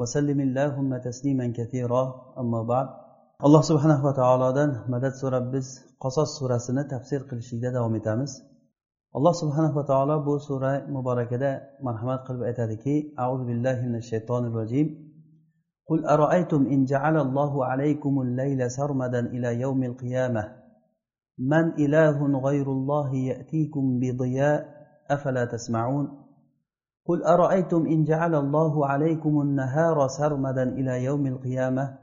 وسلم اللهم تسليما كثيرا أما بعد alloh subhanahu va taolodan madad so'rab biz qasos surasini tafsir qilishlikda davom etamiz alloh subhanahu va taolo bu sura muborakada marhamat qilib aytadiki auzu billahi minash shaytonir rojim قل أرأيتم إن جعل الله عليكم الليل سرمدا إلى يوم القيامة من إله غير الله يأتيكم بضياء أفلا تسمعون قل أرأيتم إن جعل الله عليكم النهار سرمدا إلى يوم القيامة؟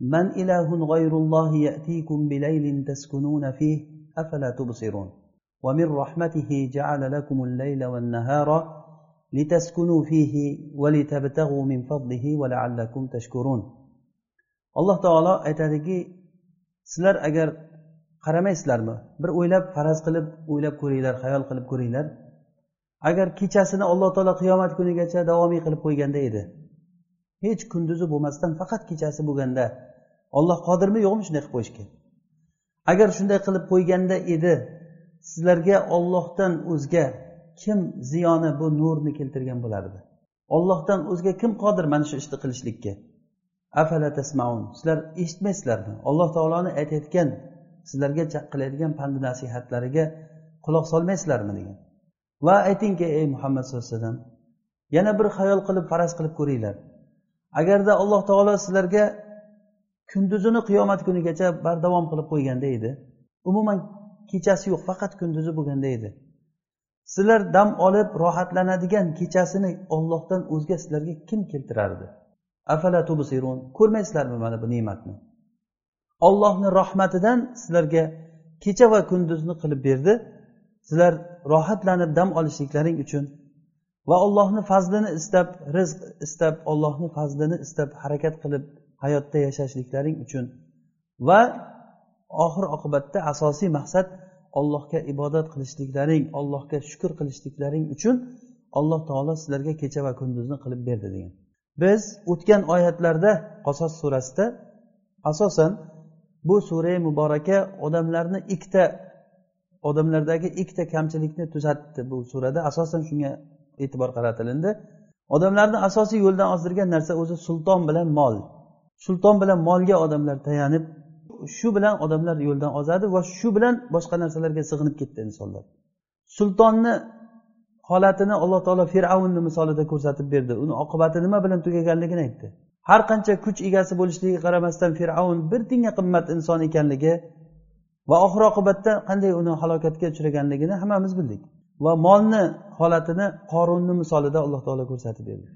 من إله غير الله يأتيكم بليل تسكنون فيه أفلا تبصرون؟ ومن رحمته جعل لكم الليل والنهار لتسكنوا فيه ولتبتغوا من فضله ولعلكم تشكرون. alloh taolo aytadiki sizlar agar qaramaysizlarmi bir o'ylab faraz qilib o'ylab ko'ringlar xayol qilib ko'ringlar agar kechasini alloh taolo qiyomat kunigacha davomiy qilib qo'yganda edi. Hech kunduzi bo'lmasdan faqat kechasi bo'lganda olloh qodirmi yo'qmi shunday qilib qo'yishga agar shunday qilib qo'yganda edi sizlarga ollohdan o'zga kim ziyoni bu nurni keltirgan bo'lardi? Ollohdan o'zga kim qodir mana shu ishni qilishlikka? Afala tasmaun sizlar eshitmaysizlarmi? Alloh taoloni aytayotgan sizlarga qiladigan pand nasihatlariga quloq solmaysizlarmi degan. Va aytingki ey muhammad sallallohu alayhi vasallam yana bir xayol qilib faraz qilib ko'ringlar. Agarda alloh taolo sizlarga kunduzini qiyomat kunigacha bardavom qilib qo'yganda edi umuman kechasi yo'q faqat kunduzi bo'lganda edi. Sizlar dam olib rohatlanadigan kechasini ollohdan o'zga sizlarga kim keltirardi? Afala tubsirun ko'rmaysizlarmi mana bu ne'matni? Ollohni rahmatidan sizlarga kecha va kunduzni qilib berdi. Sizlar rohatlanib dam olishliklaring uchun va allohni fazlini istab rizq istab allohni fazlini istab harakat qilib hayotda yashashliklaring uchun va oxir oqibatda asosiy maqsad allohga ibodat qilishliklaring allohga shukur qilishliklaring uchun alloh taolo sizlarga kecha va kunduzni qilib berdi degan. Biz o'tgan oyatlarda qasos surasida asosan bu sura muboraka odamlarni ikkita odamlardagi ikkita kamchilikni tuzatdi bu surada. Asosan shunga e'tibor qaratilindi. Odamlarni asosiy yo'ldan ozdirgan narsa o'zi sulton bilan mol. Sulton bilan molga odamlar tayanib shu bilan odamlar yo'ldan ozadi va shu bilan boshqa narsalarga sig'inib ketdi insonlar. Sultonni holatini alloh taolo fir'avnni misolida ko'rsatib berdi. Uni oqibati nima bilan tugaganligini aytdi. Har qancha kuch egasi bo'lishligiga qaramasdan fir'avn bir tinga qimmat inson ekanligi va oxir oqibatda qanday uni halokatga uchraganligini hammamiz bildik. Va molni holatini qorunni misolida alloh taolo ko'rsatib berdi.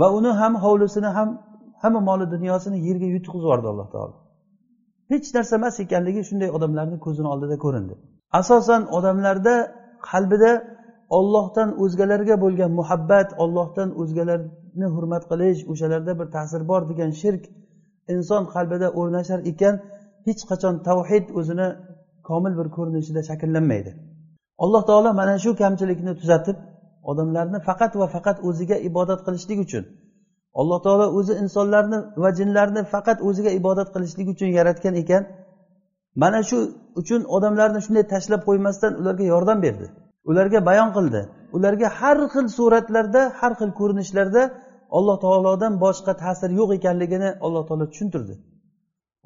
Va uni ham hovlisini ham hamma moli dunyosini yerga yutqizib yubordi alloh taolo. Hech narsa emas ekanligi shunday odamlarni ko'zini oldida ko'rindi. Asosan odamlarda qalbida ollohdan o'zgalarga bo'lgan muhabbat ollohdan o'zgalarni hurmat qilish o'shalarda bir ta'sir bor degan shirk inson qalbida o'rnashar ekan hech qachon tavhid o'zini komil bir ko'rinishida shakllanmaydi. Alloh taolo mana shu kamchilikni tuzatib odamlarni faqat va faqat o'ziga ibodat qilishlik uchun alloh taolo o'zi insonlarni va jinlarni faqat o'ziga ibodat qilishlik uchun yaratgan ekan mana shu uchun odamlarni shunday tashlab qo'ymasdan ularga yordam berdi. Ularga bayon qildi. Ularga har xil suratlarda har xil ko'rinishlarda alloh taolodan boshqa ta'sir yo'q ekanligini alloh taolo tushuntirdi.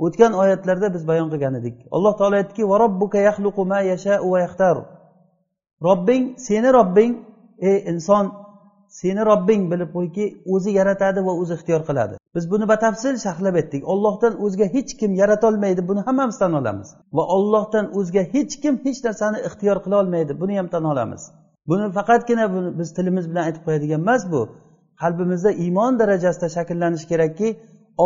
O'tgan oyatlarda biz bayon qilgan edik. Alloh taolo aytdiki robbing seni robbing ey inson seni robbing bilib qo'yki o'zi yaratadi va o'zi ixtiyor qiladi. Biz buni batafsil sharhlab aytdik ollohdan o'zga hech kim yaratolmaydi buni hammamiz tan olamiz. Va ollohdan o'zga hech kim hech narsani ixtiyor qila olmaydi buni ham tan olamiz. Buni faqatgina buni biz tilimiz bilan aytib qo'yadigan emas bu. Qalbimizda iymon darajasida shakllanishi kerakki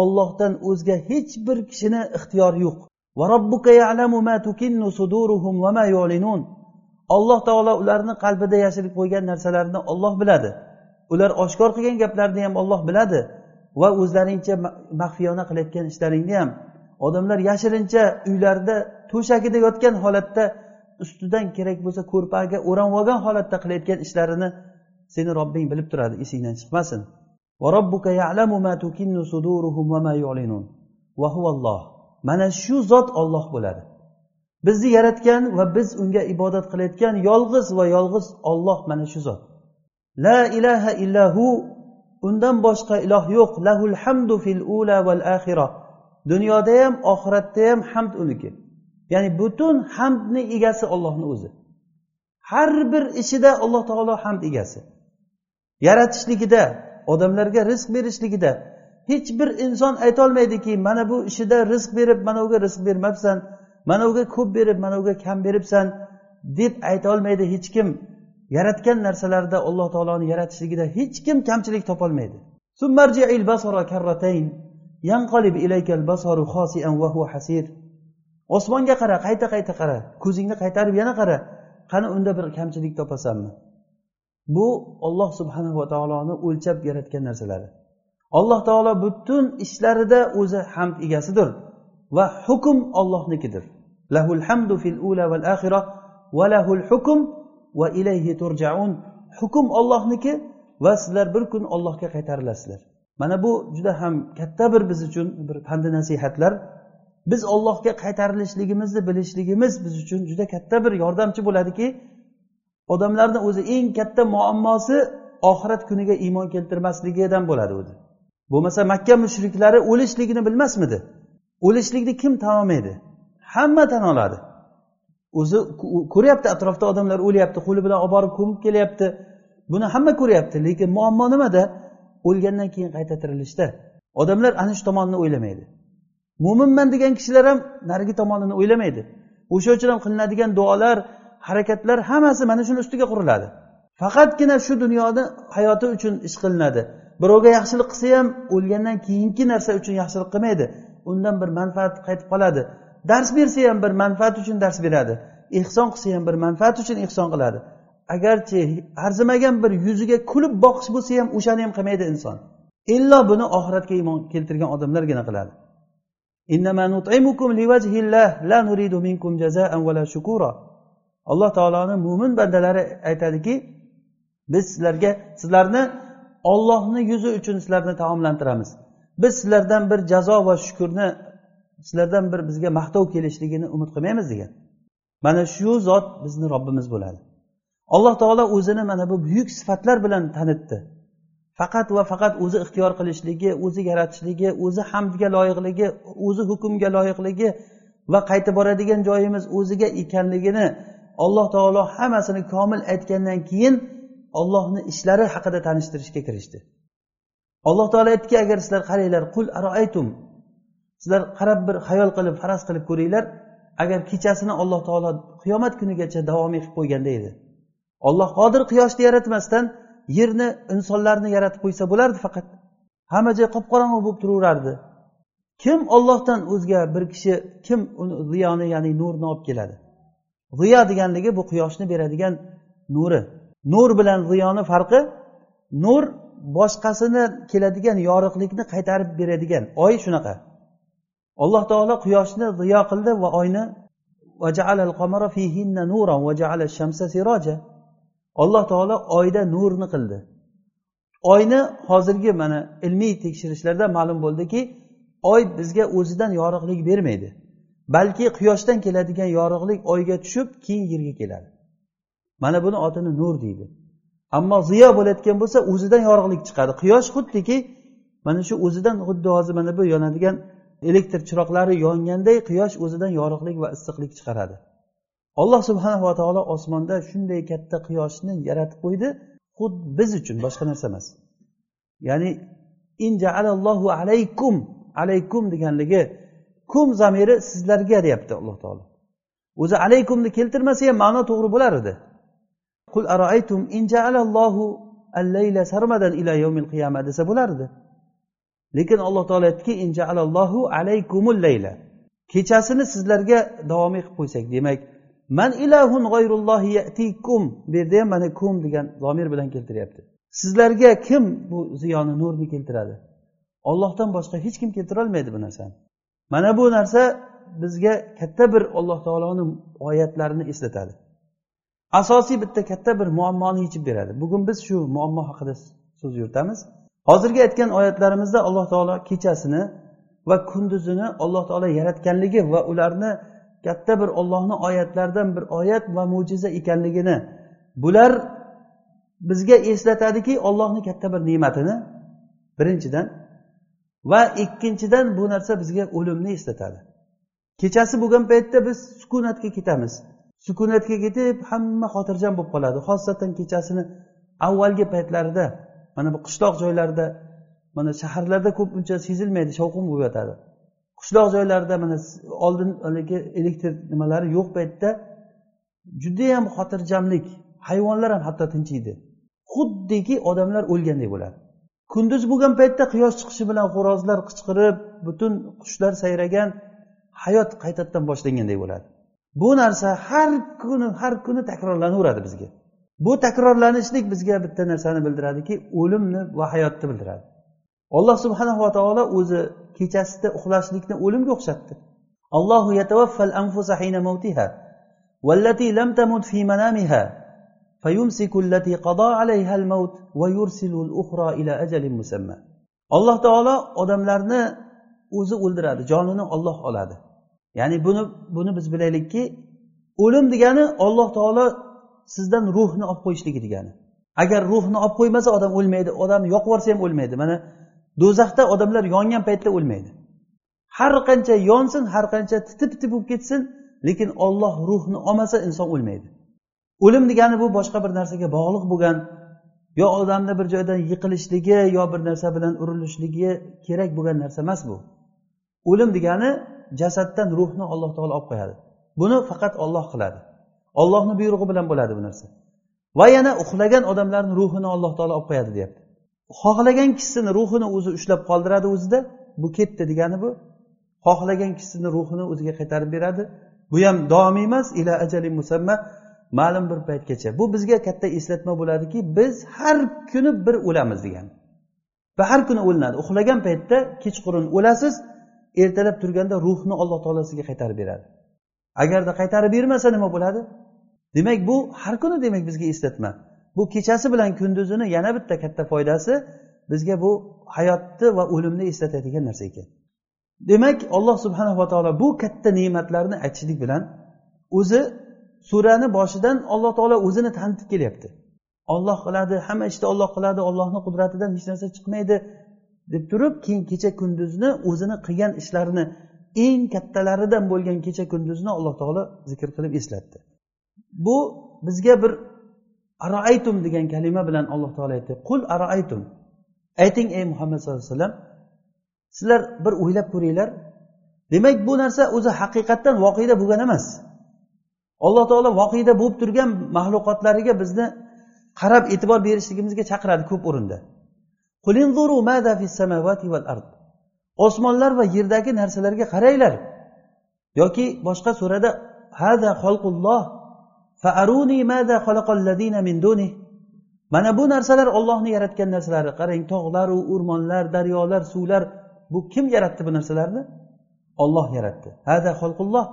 ollohdan o'zga hech bir kishini ixtiyori yo'q. Alloh taolo ularni qalbida yashirib qo'ygan narsalarni olloh biladi. Ular oshkor qilgan gaplarni ham olloh biladi va o'zlaringcha maxfiyona qilayotgan ishlaringni ham. Odamlar yashirincha uylarida to'shagida yotgan holatda ustidan kerak bo'lsa ko'rpaga o'ranib olgan holatda qilayotgan ishlarini seni robbing bilib turadi esingdan chiqmasin. Mana shu zot olloh bo'ladi. Bizni yaratgan va biz unga ibodat qilayotgan yolg'iz va yolg'iz olloh mana shu zot. La ilaha illahu undan boshqa iloh yo'q. Lahul hamdu fil ula val axira dunyoda ham oxiratda ham hamd uniki. Ya'ni butun hamdni egasi ollohni o'zi. Har bir ishida alloh taolo hamd egasi. Yaratishligida odamlarga rizq berishligida hech bir inson aytolmaydiki mana bu ishida rizq berib mana uga rizq bermabsan mana uga ko'p berib mana uga kam beribsan deb aytolmaydi hech kim. Yaratgan narsalarida alloh taoloni yaratishligida hech kim kamchilik topolmaydi. Osmonga qara qayta qayta qara ko'zingni qaytarib yana qara qani unda bir kamchilik topasanmi? Bu olloh subhanava taoloni o'lchab yaratgan narsalari. Alloh taolo butun ishlarida o'zi hamd egasidir va hukm ollohnikidir lahul hamdu fil ula val axira va lahul hukm va ilayhi turjaun. Hukm ollohniki va sizlar bir kun ollohga qaytarilasizlar mana bu juda ham katta bir biz uchun bir pandi nasihatlar. Biz ollohga qaytarilishligimizni bilishligimiz biz uchun juda katta bir yordamchi bo'ladiki odamlarni o'zi eng katta muammosi oxirat kuniga iymon keltirmasligidan bo'ladi o'zi bo'lmasa makka mushriklari o'lishligini bilmasmidi? O'lishlikni kim tan olmaydi hamma tan oladi. O'zi ko'ryapti atrofda odamlar o'lyapti qo'li bilan olib borib ko'mib kelyapti. Buni hamma ko'ryapti lekin muammo nimada? O'lgandan keyin qayta tirilishda odamlar ana shu tomonni o'ylamaydi. Mo'minman degan kishilar ham narigi tomonini o'ylamaydi. O'sha uchun ham qilinadigan duolar harakatlar hammasi mana shuni ustiga quriladi. Faqatgina shu dunyoni hayoti uchun ish qilinadi. Birovga yaxshilik qilsa ham o'lgandan keyingi narsa uchun yaxshilik qilmaydi. Undan bir manfaat qaytib qoladi. Dars bersa ham bir manfaat uchun dars beradi. Ehson qilsa ham bir manfaat uchun ehson qiladi. Agarchi arzimagan bir yuziga kulib boqish bo'lsa ham o'shani ham qilmaydi inson. Illo buni oxiratga iymon keltirgan odamlargina qiladi. Alloh taoloni mo'min bandalari aytadiki biz sizlarga sizlarni ollohni yuzi uchun sizlarni taomlantiramiz. Biz sizlardan bir jazo va shukurni sizlardan bir bizga maqtov kelishligini umid qilmaymiz degan. Mana shu zot bizni robbimiz bo'ladi. Alloh taolo o'zini mana bu buyuk sifatlar bilan tanitdi. Faqat va faqat o'zi ixtiyor qilishligi o'zi yaratishligi o'zi hamdga loyiqligi o'zi hukmga loyiqligi va qaytib boradigan joyimiz o'ziga ekanligini alloh taolo hammasini komil aytgandan keyin ollohni ishlari haqida tanishtirishga kirishdi. Alloh taolo aytdiki agar sizlar qaranglar qul aroaytum sizlar qarab bir xayol qilib faraz qilib ko'ringlar agar kechasini alloh taolo qiyomat kunigacha davomiy qilib qo'yganda edi. Olloh qodir quyoshni yaratmasdan yerni insonlarni yaratib qo'ysa bo'lardi faqat. Hamma joy qop qorong'u bo'lib turaverardi. Kim ollohdan o'zga bir kishi kim uni ziyoni ya'ni nurni olib keladi? Ziyo deganligi bu quyoshni beradigan nuri. Nur bilan ziyoni farqi nur boshqasini keladigan yorug'likni qaytarib beradigan oy shunaqa. Alloh taolo quyoshni ziyo qildi va oyni alloh taolo oyda nurni qildi. Oyni hozirgi mana ilmiy tekshirishlarda ma'lum bo'ldiki oy bizga o'zidan yorug'lik bermaydi. Balki quyoshdan keladigan yorug'lik oyga tushib keyin yerga keladi. Mana buni otini nur deydi. Ammo ziyo bo'layotgan bo'lsa o'zidan yorug'lik chiqadi. Quyosh xuddiki mana shu o'zidan xuddi hozir mana bu yonadigan elektr chiroqlari yonganday quyosh o'zidan yorug'lik va issiqlik chiqaradi. Alloh subhanava taolo osmonda shunday katta quyoshni yaratib qo'ydi. Xuddi biz uchun boshqa narsa emas. Ya'ni injaalallohu alaykum alaykum deganligi kum zamiri sizlarga deyapti alloh taolo. O'zi alaykumni keltirmasa ham ma'no to'g'ri bo'lar edi. Qul aroaytum injaalallohu allayla sarmadan ila yawmil qiyama desa bo'lardi lekin alloh taolo aytdiki injaalallohu alaykumul layla. Kechasini sizlarga davomiy qilib qo'ysak demak man ilahun g'oyrullohi yatikum bu yerda ham mana kum degan zomir bilan keltiryapti. Sizlarga kim bu ziyoni nurni keltiradi? Ollohdan boshqa hech kim keltirolmaydi bu narsani. Mana bu narsa bizga katta bir alloh taoloni oyatlarini eslatadi. Asosiy bitta katta bir muammoni yechib beradi. Bugun biz shu muammo haqida so'z yuritamiz. Hozirgi aytgan oyatlarimizda alloh taolo kechasini va kunduzini alloh taolo yaratganligi va ularni katta bir ollohni oyatlaridan bir oyat va mo'jiza ekanligini bular bizga eslatadiki ollohni katta bir ne'matini. Birinchidan va ikkinchidan bu narsa bizga o'limni eslatadi. Kechasi bo'lgan paytda biz sukunatga ketamiz. Sukunatga ketib hamma xotirjam bo'lib qoladi. Xosatan kechasini avvalgi paytlarida mana bu qishloq joylarda mana shaharlarda ko'p uncha sezilmaydi shovqin bo'lib yotadi. Qishloq joylarda mana oldin haligi elektr nimalari yo'q paytda judayam xotirjamlik hayvonlar ham hatto tinchiydi. Xuddiki odamlar o'lgandek bo'ladi. kunduz bo'lgan paytda quyosh chiqishi bilan xo'rozlar qichqirib butun qushlar sayragan hayot qaytadan boshlangandek bo'ladi bu narsa har kuni har kuni takrorlanaveradi bizga bu takrorlanishlik bizga bitta narsani bildiradiki o'limni va hayotni bildiradi alloh subhanava taolo o'zi kechasida uxlashlikni o'limga o'xshatdi allohu yatavaffal anfusa hina mavtiha والتي لم تمت في منامها فيمسك التي قضى عليها الموت ويرسل الأخرى إلى أجل مسمى alloh taolo odamlarni o'zi o'ldiradi jonini olloh oladi ya'ni buni buni biz bilaylikki o'lim degani olloh taolo sizdan ruhni olib qo'yishligi degani agar ruhni olib qo'ymasa odam o'lmaydi odam yoqib yuborsa ham o'lmaydi mana do'zaxda odamlar yongan paytda o'lmaydi har qancha yonsin har qancha titi piti bo'lib ketsin lekin olloh ruhni olmasa inson o'lmaydi O'lim degani bu boshqa bir narsaga bog'liq bo'lgan yo odamni bir joydan yiqilishligi yo bir narsa bilan urilishligi kerak bo'lgan narsa emas bu. O'lim degani jasaddan ruhni alloh taolo olib qo'yadi. Buni faqat olloh qiladi. Ollohni buyrug'i bilan bo'ladi bu narsa. Va yana uxlagan odamlarni ruhini alloh taolo olib qo'yadi deyapti. Xohlagan kishisini ruhini o'zi ushlab qoldiradi o'zida bu ketdi degani bu. Xohlagan kishisini ruhini o'ziga qaytarib beradi. Bu ham doimiy emas ila ajali musamma ma'lum bir paytgacha bu bizga katta eslatma bo'ladiki biz har kuni bir o'lamiz degan. Va har kuni o'linadi. Uxlagan paytda kechqurun o'lasiz ertalab turganda ruhni alloh taolo sizga qaytarib beradi. Agarda qaytarib bermasa nima bo'ladi? Demak bu har kuni demak bizga eslatma. Bu kechasi bilan kunduzini yana bitta katta foydasi bizga bu hayotni va o'limni eslatadigan narsa ekan. Demak alloh subhanava taolo bu katta ne'matlarni aytishlik bilan o'zi surani boshidan alloh taolo o'zini tanitib kelyapti. Olloh qiladi hamma ishni olloh qiladi ollohni qudratidan hech narsa chiqmaydi deb turib keyin kecha kunduzni o'zini qilgan ishlarini eng kattalaridan bo'lgan kecha kunduzni alloh taolo zikr qilib eslatdi. Bu bizga bir aroaytum degan kalima bilan alloh taolo aytdi. Qul aroaytum ayting ey muhammad sallallohu alayhi vasallam sizlar bir o'ylab ko'ringlar. Demak bu narsa o'zi haqiqatdan voqeda bo'lgan emas. Alloh taolo voqeda bo'lib turgan maxluqotlariga bizni qarab e'tibor berishligimizga chaqiradi ko'p o'rinda. Osmonlar va yerdagi narsalarga qaranglar. Yoki boshqa surada hada xalqulloh mana bu narsalar ollohni yaratgan narsalari. Qarang tog'laru o'rmonlar daryolar suvlar bu kim yaratdi bu narsalarni? Olloh yaratdi. Hada xalqulloh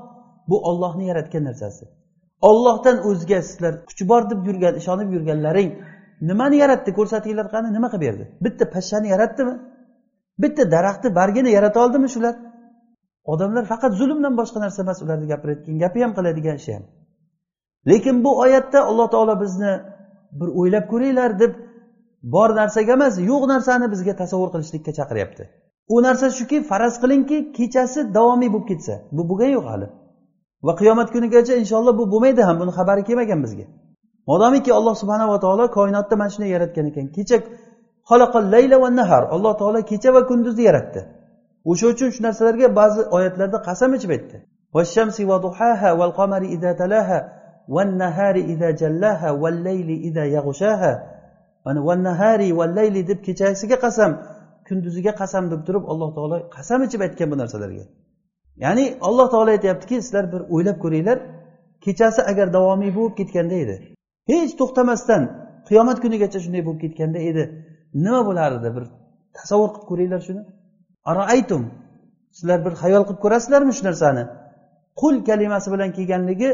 bu ollohni yaratgan narsasi. Ollohdan o'zga sizlar kuchi bor deb yurgan ishonib yurganlaring nimani yaratdi? Ko'rsatinglar qani? Nima qilib berdi? Bitta pashshani yaratdimi? Bitta daraxtni bargini yarata oldimi shular? Odamlar faqat zulmdan boshqa narsa emas ularni gapirayotgan gapi ham qiladigan ishi ham. Lekin bu oyatda alloh taolo bizni bir o'ylab ko'ringlar deb bor narsaga emas yo'q narsani bizga tasavvur qilishlikka chaqiryapti. U narsa shuki faraz qilingki kechasi davomiy bo'lib ketsa. Bu bo'lgani yo'q hali. Va qiyomat kunigacha inshaalloh bu bo'lmaydi ham buni xabari kelmagan bizga. Modomiki alloh subhanava taolo koinotni mana shunday yaratgan ekan. Kecha layla va nahar alloh taolo kecha va kunduzni yaratdi. O'sha uchun shu narsalarga ba'zi oyatlarda qasam ichib aytdi. Deb kechasiga qasam kunduziga qasam deb turib alloh taolo qasam ichib aytgan bu narsalarga. Ya'ni alloh taolo aytyaptiki sizlar bir o'ylab ko'ringlar kechasi agar davomiy bo'lib ketganda edi hech to'xtamasdan qiyomat kunigacha shunday bo'lib ketganda edi nima bo'lardi? Bir tasavvur qilib ko'ringlar shuni. Araaytum sizlar bir xayol qilib ko'rasizlarmi shu narsani? Qul kalimasi bilan kelganligi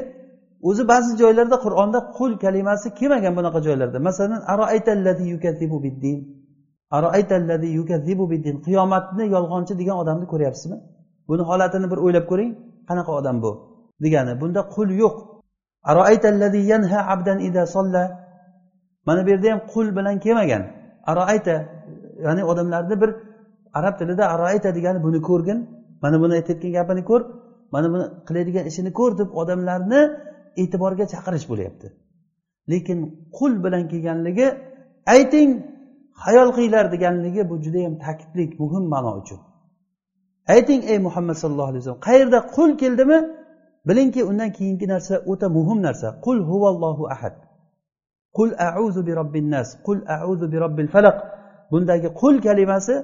o'zi ba'zi joylarda qur'onda qul kalimasi kelmagan bunaqa joylarda? Masalan qiyomatni yolg'onchi degan odamni ko'ryapsizmi? Buni holatini bir o'ylab ko'ring. Qanaqa odam bu? Degani bunda qul yo'q. Mana bu yerda ham qul bilan kelmagan. Aroayta ya'ni odamlarni bir arab tilida aroayta degani buni ko'rgin. Mana buni aytayotgan gapini ko'r. Mana buni qiladigan ishini ko'r deb odamlarni e'tiborga chaqirish bo'lyapti. Lekin qul bilan kelganligi ayting hayol qilinglar deganligi bu judayam ta'kidlik muhim ma'no uchun. Ayting ey muhammad sallallohu alayhi vasallam qayerda qul keldimi? Bilingki undan keyingi narsa o'ta muhim narsa. Qul huvallohu ahad. Qul auzu bi robbin nas. Qul auzu bi robbil falaq. Bundagi qul kalimasi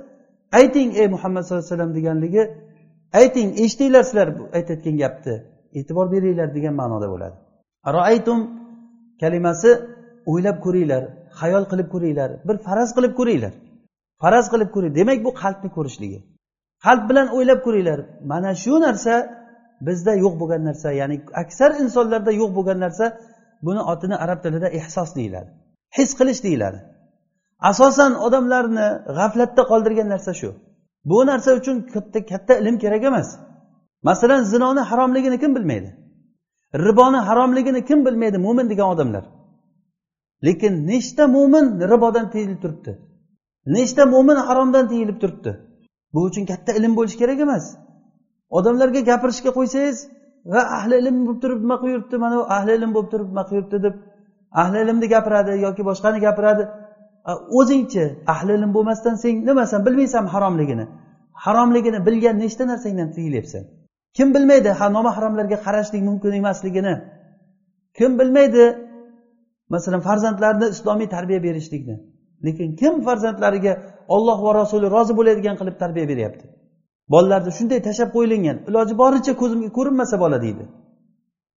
ayting ey muhammad sallallohu alayhi vasallam deganligi ayting eshitinglar sizlar aytayotgan gapni. E'tibor beringlar degan ma'noda bo'ladi. Roaytum kalimasi o'ylab ko'ringlar xayol qilib ko'ringlar bir faraz qilib ko'ringlar. Faraz qilib ko'ring. Demak bu qalbni ko'rishligi. Qalb bilan o'ylab ko'ringlar. Mana shu narsa bizda yo'q bo'lgan narsa ya'ni aksar insonlarda yo'q bo'lgan narsa buni otini arab tilida ehsos deyiladi his qilish deyiladi. Asosan odamlarni g'aflatda qoldirgan narsa shu. Bu narsa uchun katta katta ilm kerak emas. Masalan zinoni haromligini kim bilmaydi? Riboni haromligini kim bilmaydi mo'min degan odamlar? Lekin nechta mo'min ribodan tiyilib turibdi? Nechta mo'min haromdan tiyilib turibdi? Bu uchun katta ilm bo'lishi kerak emas. Odamlarga gapirishga qo'ysangiz va ahli ilm bo'lib turib nima qilib yuribdi mana bu ahli ilm bo'lib turib nima qilib yuribdi deb ahli ilmni gapiradi yoki boshqani gapiradi. O'zingchi ahli ilm bo'lmasdan sen nimasan bilmaysan haromligini? Haromligini bilgan nechta narsangdan tiyilyapsan kim bilmaydi ha nomahramlarga qarashlik mumkin emasligini? Kim bilmaydi masalan farzandlarni islomiy tarbiya berishlikni? Lekin kim farzandlariga olloh va rasuli rozi bo'ladigan qilib tarbiya beryapti. Bolalarni shunday tashlab qo'yilgan iloji boricha ko'zimga ko'rinmasa bola deydi.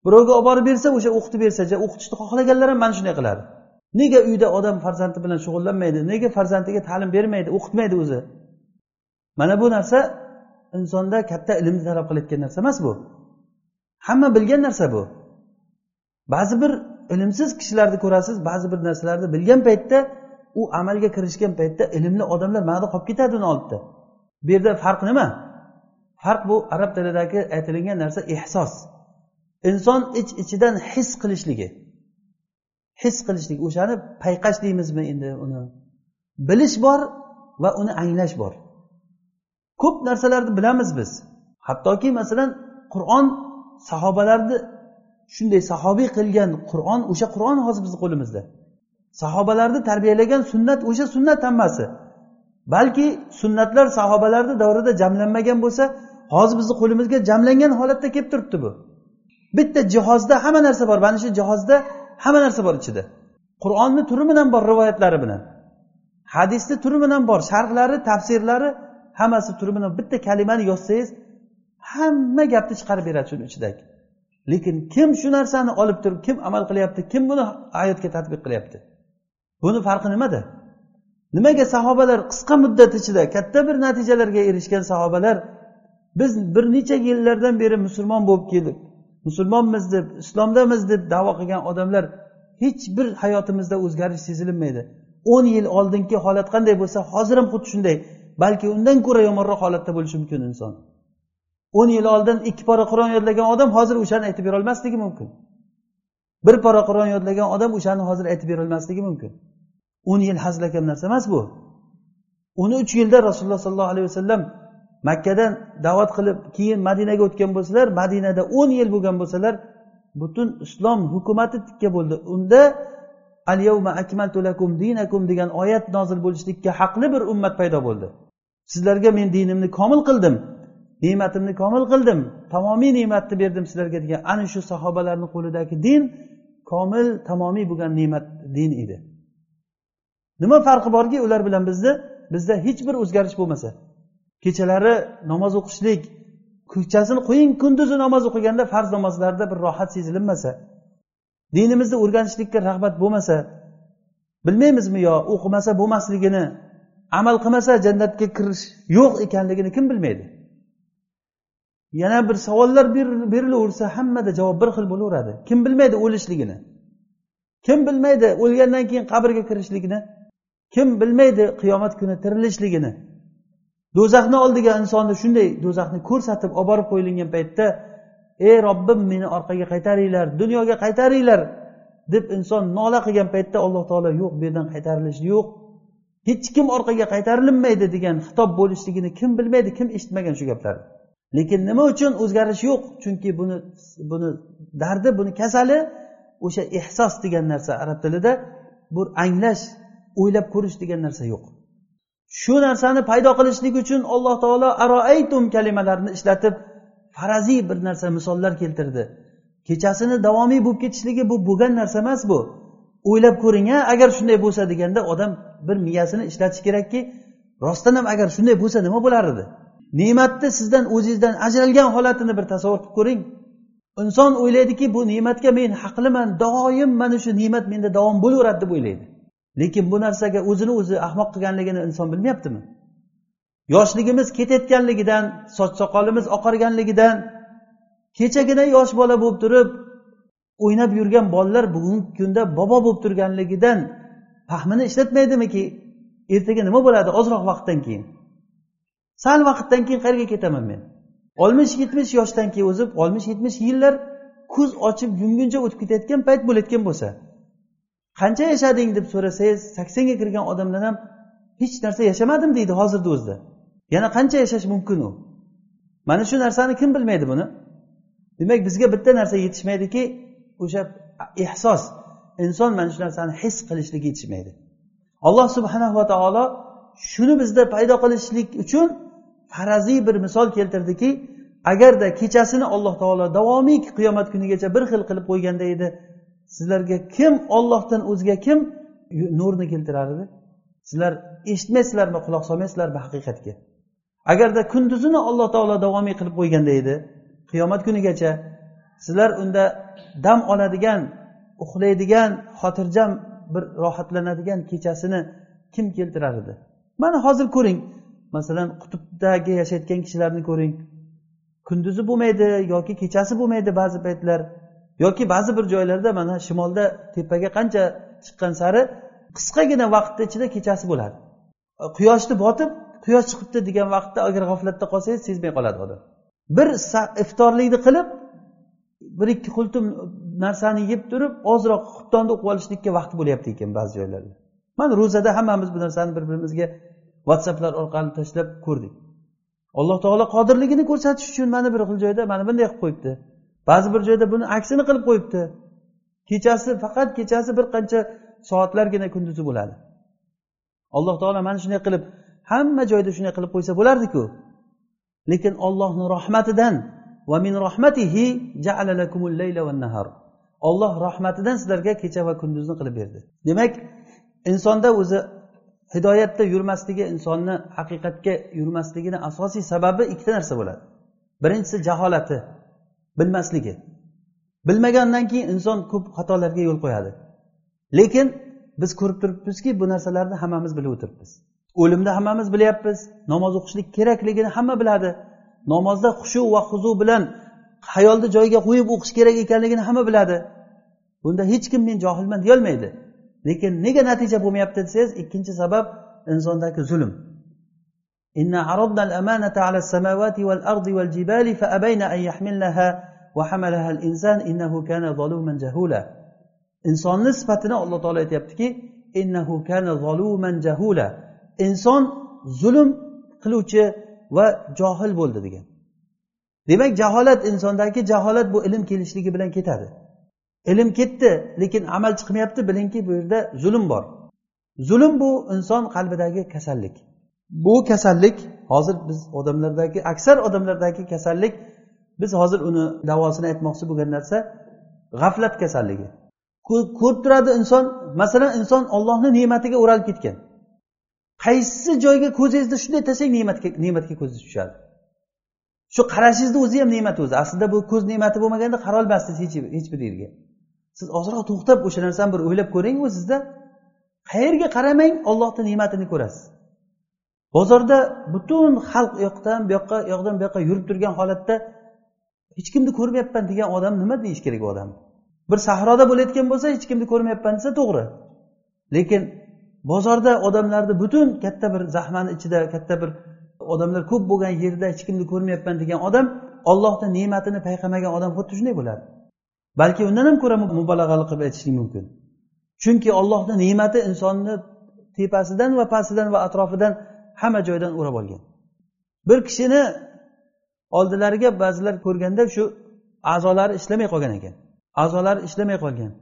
Birovga olib borib bersa o'sha o'qitib bersa o'qitishni xohlaganlar ham mana shunday qiladi. Nega uyda odam farzandi bilan shug'ullanmaydi nega farzandiga ta'lim bermaydi o'qitmaydi o'zi? Mana bu narsa insonda katta ilmni talab qilayotgan narsa emas bu. Hamma bilgan narsa bu. Ba'zi bir ilmsiz kishilarni ko'rasiz ba'zi bir narsalarni bilgan paytda u amalga kirishgan paytda ilmli odamlar manada qolib ketadi uni oldida bu yerda farq nima? Farq bu arab tilidagi aytilingan narsa ehsos. Inson ich iç ichidan his qilishligi. His qilishlik o'shani payqash deymizmi endi uni? Bilish bor va uni anglash bor. Ko'p narsalarni bilamiz biz. Hattoki masalan qur'on sahobalarni shunday sahobiy qilgan qur'on o'sha qur'on hozir bizni qo'limizda. Sahobalarni tarbiyalagan sunnat o'sha sunnat hammasi. Balki sunnatlar sahobalarni davrida jamlanmagan bo'lsa hozir bizni qo'limizga jamlangan holatda kelib turibdi bu. Bitta jihozda hamma narsa bor mana shu jihozda hamma narsa bor ichida. Qur'onni turi bilan bor rivoyatlari bilan. Hadisni turi bilan bor sharhlari tafsirlari hammasi turi bilan bitta kalimani yozsangiz hamma gapni chiqarib beradi shuni ichidagi. Lekin kim shu narsani olib turib kim amal qilyapti kim buni hayotga tadbiq qilyapti? Buni farqi nimada? Nimaga sahobalar qisqa muddat ichida katta bir natijalarga erishgan sahobalar biz bir necha yillardan beri musulmon bo'lib kelib musulmonmiz deb islomdamiz deb davo qilgan odamlar hech bir hayotimizda o'zgarish sezilinmaydi. o'n yil oldingi holat qanday bo'lsa hozir ham xuddi shunday balki undan ko'ra yomonroq holatda bo'lishi mumkin inson. o'n yil oldin ikki pora qur'on yodlagan odam hozir o'shani aytib berolmasligi mumkin. Bir pora qur'on yodlagan odam o'shani hozir aytib berolmasligi mumkin. O'n yil hazilakam narsa emas bu. O'n uch yilda rasululloh sollallohu alayhi vasallam makkadan da'vat qilib keyin madinaga o'tgan bo'lsalar madinada o'n yil bo'lgan bo'lsalar butun islom hukumati tikka bo'ldi. Unda al yawma akmaltu lakum dinakum degan oyat nozil bo'lishlikka haqli bir ummat paydo bo'ldi. Sizlarga men dinimni komil qildim ne'matimni komil qildim tamomiy ne'matni berdim sizlarga degan ana shu sahobalarni qo'lidagi din komil tamomiy bo'lgan ne'mat din edi. Nima farqi borki ular bilan bizni bizda hech bir o'zgarish bo'lmasa. Kechalari namoz o'qishlik kechasini qo'ying kunduzi namoz o'qiganda farz namozlarda bir rohat sezilinmasa dinimizni o'rganishlikka rag'bat bo'lmasa bilmaymizmi yo o'qimasa bo'lmasligini amal qilmasa jannatga kirish yo'q ekanligini kim bilmaydi? Yana bir savollar berilaversa hammada javob bir xil bo'laveradi. Kim bilmaydi o'lishligini? Kim bilmaydi o'lgandan keyin qabrga kirishligini kim bilmaydi qiyomat kuni tirilishligini. Do'zaxni oldiga insonni shunday do'zaxni ko'rsatib olib borib qo'yilgan paytda ey robbim meni orqaga qaytaringlar dunyoga qaytaringlar deb inson nola qilgan paytda alloh taolo yo'q bu yerdan qaytarilish yo'q. Hech kim orqaga qaytarilinmaydi degan xitob bo'lishligini kim bilmaydi kim eshitmagan shu gaplarni lekin nima uchun o'zgarish yo'q? Chunki buni buni dardi buni kasali o'sha ehsos degan narsa arab tilida. Bu anglash o'ylab ko'rish degan narsa yo'q. Shu narsani paydo qilishlik uchun alloh taolo aroaytum kalimalarini ishlatib faraziy bir narsa misollar keltirdi. Kechasini davomiy bo'lib ketishligi bu bo'lgan narsa emas bu. O'ylab ko'ring a agar shunday bo'lsa deganda odam bir miyasini ishlatish kerakki rostdan ham agar shunday bo'lsa nima bo'lar edi? Ne'matni sizdan o'zingizdan ajralgan holatini bir tasavvur qilib ko'ring. Inson o'ylaydiki bu ne'matga men haqliman doim mana shu ne'mat menda davom bo'laveradi deb o'ylaydi. Lekin bu narsaga o'zini o'zi ahmoq qilganligini inson bilmayaptimi? Yoshligimiz ketayotganligidan soch soqolimiz oqarganligidan kechagina yosh bola bo'lib turib o'ynab yurgan bolalar bugungi kunda bobo bo'lib turganligidan fahmini ishlatmaydimiki ertaga nima bo'ladi ozroq vaqtdan keyin? Sal vaqtdan keyin qayerga ketaman men? Oltmish yetmish yoshdan keyin o'zib oltmish yetmish yillar ko'z ochib yumguncha o'tib ketayotgan payt bo'layotgan bo'lsa qancha yashading deb so'rasangiz saksonga kirgan odamlar ham hech narsa yashamadim deydi hozirni o'zida. Yana qancha yashash mumkin u? Mana shu narsani kim bilmaydi buni? Demak bizga bitta narsa yetishmaydiki o'sha ehsos inson mana shu narsani his qilishlik yetishmaydi. Alloh subhanahu va taolo shuni bizda paydo qilishlik uchun faraziy bir misol keltirdiki agarda kechasini alloh taolo davomiy qiyomat kunigacha bir xil qilib qo'yganda edi sizlarga kim ollohdan o'zga kim nurni keltirar edi? Sizlar eshitmaysizlarmi quloq solmaysizlarmi haqiqatga? Agarda kunduzini alloh taolo davomiy qilib qo'yganda edi qiyomat kunigacha sizlar unda dam oladigan uxlaydigan xotirjam bir rohatlanadigan kechasini kim keltirar edi? Mana hozir ko'ring. Masalan qutbdagi yashayotgan kishilarni ko'ring. Kunduzi bo'lmaydi yoki kechasi bo'lmaydi ba'zi paytlar. Yoki ba'zi bir joylarda mana shimolda tepaga qancha chiqqan sari qisqagina vaqtni ichida kechasi bo'ladi. E, quyoshni botib quyosh chiqibdi degan vaqtda agar g'aflatda qolsangiz sezmay qoladi odam. Bir iftorlikni qilib bir ikki qultum narsani yeb turib ozroq xuftonni o'qib olishlikka vaqt bo'lyapti ekan ba'zi joylarda. Mana ro'zada hammamiz bu narsani bir birimizga whatsapplar orqali tashlab ko'rdik. Alloh taolo qodirligini ko'rsatish uchun mana bir xil joyda mana bunday qilib qo'yibdi. Ba'zi bir joyda buni aksini qilib qo'yibdi. Kechasi faqat kechasi bir qancha soatlargina kunduzi bo'ladi. Alloh taolo mana shunday qilib hamma joyda shunday qilib qo'ysa bo'lardiku. Lekin ollohni rahmatidan va min rahmatihi ja'ala lakumul layla wan nahar. Olloh rahmatidan sizlarga kecha va kunduzni qilib berdi. Demak insonda o'zi hidoyatda yurmasligi insonni haqiqatga yurmasligini asosiy sababi ikkita narsa bo'ladi. Birinchisi jaholati. Bilmasligi. Bilmagandan keyin inson ko'p xatolarga yo'l qo'yadi. Lekin biz ko'rib turibmizki bu narsalarni hammamiz bilib o'tiribmiz. O'limni hammamiz bilyapmiz. Namoz o'qishlik kerakligini hamma biladi. Namozda xushu va huzu bilan hayolni joyiga qo'yib o'qish kerak ekanligini hamma biladi. Bunda hech kim men johilman deyolmaydi. Lekin nega natija bo'lmayapti desangiz ikkinchi sabab insondagi zulm. إنا عرضنا الأمانة على السماوات والأرض والجبال فأبين أن يحملنها وحملها الإنسان إنه كان ظلوما جهولا. insonni sifatini alloh taolo aytyaptiki innahu kana zoluman jahula inson zulm qiluvchi va johil bo'ldi degan demak jaholat insondagi jaholat bu ilm kelishligi bilan ketadi ilm ketdi lekin amal chiqmayapti bilingki bu yerda zulm bor zulm bu inson qalbidagi kasallik bu kasallik hozir biz odamlardagi aksar odamlardagi kasallik biz hozir uni davosini aytmoqchi bo'lgan narsa g'aflat kasalligi. Ko'rib turadi inson masalan inson ollohni ne'matiga o'ralib ketgan. Qaysi joyga ko'zingizni shunday taslang ne'matga ne'matga ko'zingiz tushadi? Shu qarashingizni o'zi ham ne'mat o'zi. Aslida bu ko'z ne'mati bo'lmaganda qarolmasdingiz hech bir yerga. Siz ozroq to'xtab o'sha narsani bir o'ylab ko'ring o'zizda qayerga qaramang ollohni ne'matini ko'rasiz. Bozorda butun xalq u yoqdan bu yoqqa u yoqdan bu yoqqa yurib turgan holatda hech kimni ko'rmayapman degan odam nima deyish kerak u odam? Bir sahroda bo'layotgan bo'lsa hech kimni ko'rmayapman desa to'g'ri. Lekin bozorda odamlarni butun katta bir zahmani ichida katta bir odamlar ko'p bo'lgan yerda hech kimni ko'rmayapman degan odam ollohni ne'matini payqamagan odam xuddi shunday bo'ladi. Balki undan ham ko'ra mubolag'ali qilib aytishlik mumkin. Chunki ollohni ne'mati insonni tepasidan va pastidan va atrofidan hamma joydan o'rab olgan. Bir kishini oldilariga ba'zilar ko'rganda shu a'zolari ishlamay qolgan ekan. A'zolari ishlamay qolgan.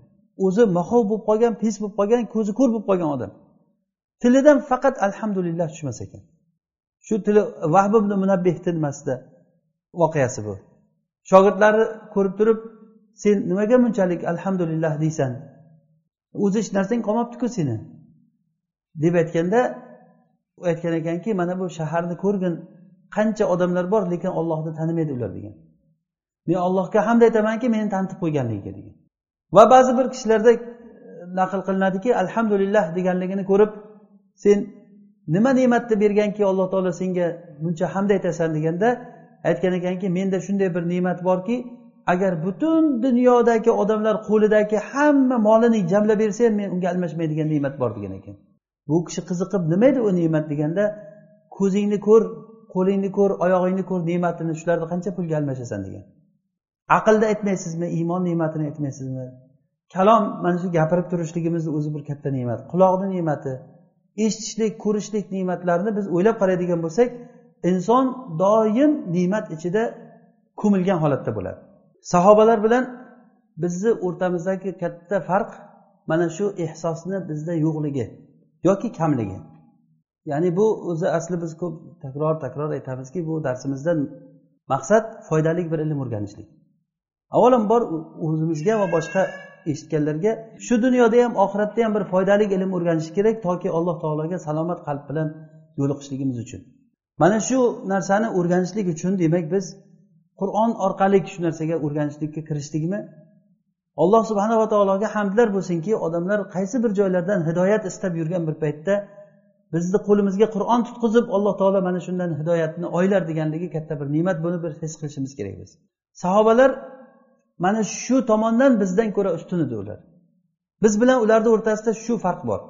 O'zi mahov bo'lib qolgan pes bo'lib qolgan ko'zi ko'r bo'lib qolgan odam. Tilidan faqat alhamdulillah tushmas ekan. Shu tili vahb munabbehni nimasida voqeasi bu. Shogirdlari ko'rib turib sen nimaga bunchalik alhamdulillah deysan? O'zi hech narsang qolmabdiku seni? deb aytganda u aytgan ekanki mana bu shaharni ko'rgin qancha odamlar bor lekin ollohni tanimaydi ular degan. Men allohga hamd aytamanki meni tanitib qo'yganligiga degan. Va ba'zi bir kishilarda e, naql qilinadiki alhamdulillah deganligini ko'rib sen nima ne'matni berganki alloh taolo senga buncha hamd aytasan deganda aytgan ekanki menda shunday bir ne'mat borki agar butun dunyodagi odamlar qo'lidagi hamma molini jamlab bersa ham men unga almashmaydigan ne'mat bor degan ekan. Bu kishi qiziqib nima edi u ne'mat? deganda ko'zingni ko'r qo'lingni ko'r oyog'ingni ko'r ne'matini shularni qancha pulga almashasan degan. Aqlni aytmaysizmi iymon ne'matini aytmaysizmi? Kalom mana shu gapirib turishligimizni o'zi bir katta ne'mat. Quloqni ne'mati eshitishlik ko'rishlik ne'matlarini biz o'ylab qaraydigan bo'lsak inson doim ne'mat ichida ko'milgan holatda bo'ladi. Sahobalar bilan bizni o'rtamizdagi katta farq mana shu ehsosni bizda yo'qligi. Yoki kamligi. Ya'ni bu o'zi asli biz ko'p takror takror aytamizki bu darsimizdan maqsad foydali bir ilm o'rganishlik. Avvalambor o'zimizga va boshqa eshitganlarga shu dunyoda ham oxiratda ham bir foydali ilm o'rganish kerak toki alloh taologa salomat qalb bilan yo'liqishligimiz uchun. Mana shu narsani o'rganishlik uchun demak biz qur'on orqali shu narsaga o'rganishlikka kirishdikmi alloh subhanava taologa hamdlar bo'lsinki odamlar qaysi bir joylardan hidoyat istab yurgan bir paytda bizni qo'limizga qur'on tutqizib alloh taolo mana shundan hidoyatni oylar deganligi katta bir ne'mat buni bir his qilishimiz kerak biz. Sahobalar mana shu tomondan bizdan ko'ra ustun edi ular. Biz bilan ularni o'rtasida shu farq bor.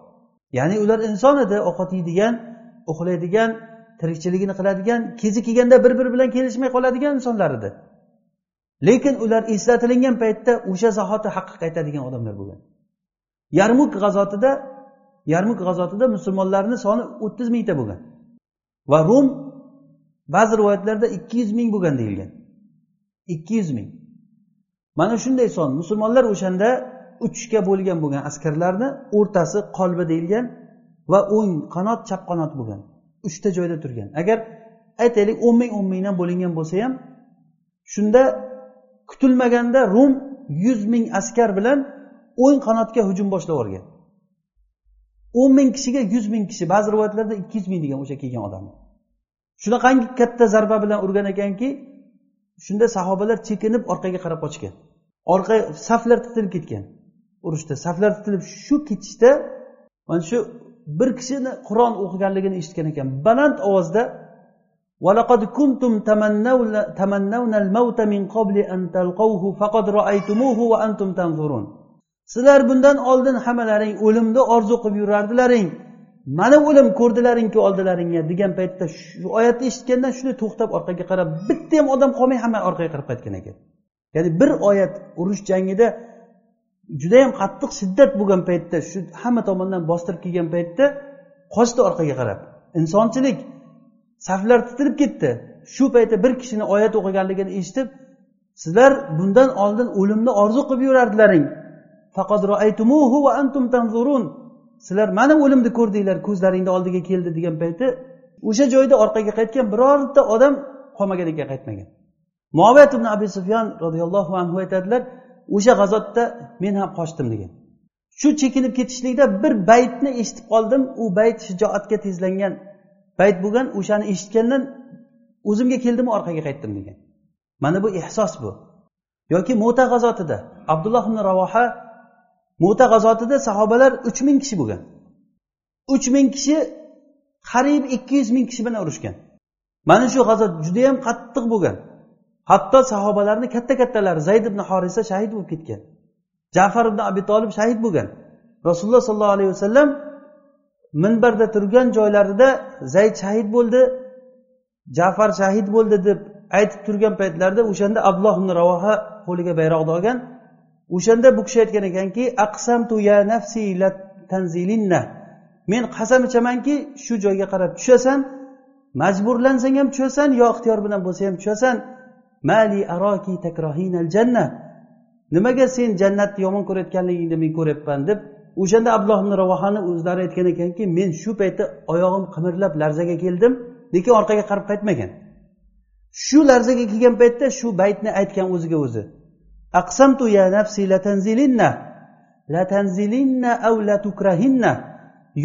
Ya'ni ular inson edi ovqat yeydigan uxlaydigan tirikchiligini qiladigan kezi kelganda bir biri bilan kelishmay qoladigan insonlar edi. Lekin ular eslatilingan paytda o'sha zahoti haqqa qaytadigan odamlar bo'lgan. Yarmuk g'azotida yarmuk g'azotida musulmonlarni soni o'ttiz mingta bo'lgan. Va rum ba'zi rivoyatlarda ikki yuz ming bo'lgan deyilgan. Ikki yuz ming. Mana shunday son. Musulmonlar o'shanda uchga bo'lgan bo'lgan askarlarni o'rtasi qolbi deyilgan va o'ng qanot chap qanot bo'lgan. Uchta joyda turgan. Agar aytaylik o'n ming o'n mingdan bo'lingan bo'lsa ham shunda kutilmaganda rum yuz ming askar bilan o'ng qanotga hujum boshlab yuborgan o'n ming kishiga yuz ming kishi ba'zi rivoyatlarda ikki yuz ming degan o'sha kelgan odamni shunaqangi katta zarba bilan urgan ekanki shunda sahobalar chekinib orqaga qarab qochgan. Orqa saflar titilib ketgan urushda saflar titilib shu ketishda mana shu bir kishini qur'on o'qiganligini eshitgan ekan. Baland ovozda ولقد كنتم تمنون تمنون الموت من قبل أن تلقوه فقد رأيتموه وأنتم تنظرون sizlar bundan oldin hammalaring o'limni orzu qilib yurardilaring mana o'lim ko'rdilaringku oldilaringga degan paytda shu oyatni eshitgandan shunday to'xtab orqaga qarab bitta ham odam qolmay hamma orqaga qarab qaytgan ekan ya'ni bir oyat urush jangida judayam qattiq shiddat bo'lgan paytda shu hamma tomondan bostirib kelgan paytda qochdi orqaga qarab insonchilik saflar titilib ketdi. Shu paytda bir kishini oyat o'qiganligini eshitib sizlar bundan oldin o'limni orzu qilib yurardilaring. Sizlar mana o'limni ko'rdinglar ko'zlaringni oldiga keldi degan payti o'sha joyda orqaga qaytgan birorta odam qolmagan ekan qaytmagan. Muoviyat ibn abi sufyan roziyallohu anhu aytadilar o'sha g'azotda men ham qochdim degan. Shu chekinib ketishlikda bir baytni eshitib qoldim. U bayt shijoatga tezlangan payt bo'lgan o'shani eshitgandan o'zimga keldimi orqaga qaytdim degan. Mana bu ehsos bu. Yoki mo'ta g'azotida abdulloh ibn ravoha mo'ta g'azotida sahobalar uch ming kishi bo'lgan. Uch ming kishi qariyb ikki yuz ming kishi bilan urushgan. Mana shu g'azot judayam qattiq bo'lgan. Hatto sahobalarni katta kattalari zayd ibn horisa shahid bo'lib ketgan. Jafar ibn abi tolib shahid bo'lgan. Rasululloh sollallohu alayhi vasallam minbarda turgan joylarida zayd shahid bo'ldi jafar shahid bo'ldi deb aytib turgan paytlarida o'shanda abdulloh ibn ravoha qo'liga bayroqni olgan. O'shanda bu kishi aytgan ekanki aqsamtu ya nafsi la tanzilinna. Men qasam ichamanki shu joyga qarab tushasan majburlansang ham tushasan yo ixtiyor bilan bo'lsa ham tushasan. Mali aroki takrohinal janna nimaga sen jannatni yomon ko'rayotganligingni men ko'ryapman deb o'shanda abdulloh ibn ravohani o'zlari aytgan ekanki men shu paytda oyog'im qimirlab larzaga keldim lekin orqaga qarab qaytmagan. Shu larzaga kelgan paytda shu baytni aytgan o'ziga o'zi. Aqsamtu ya nafsi latanzilinna latanzilinna aw latukrahinna.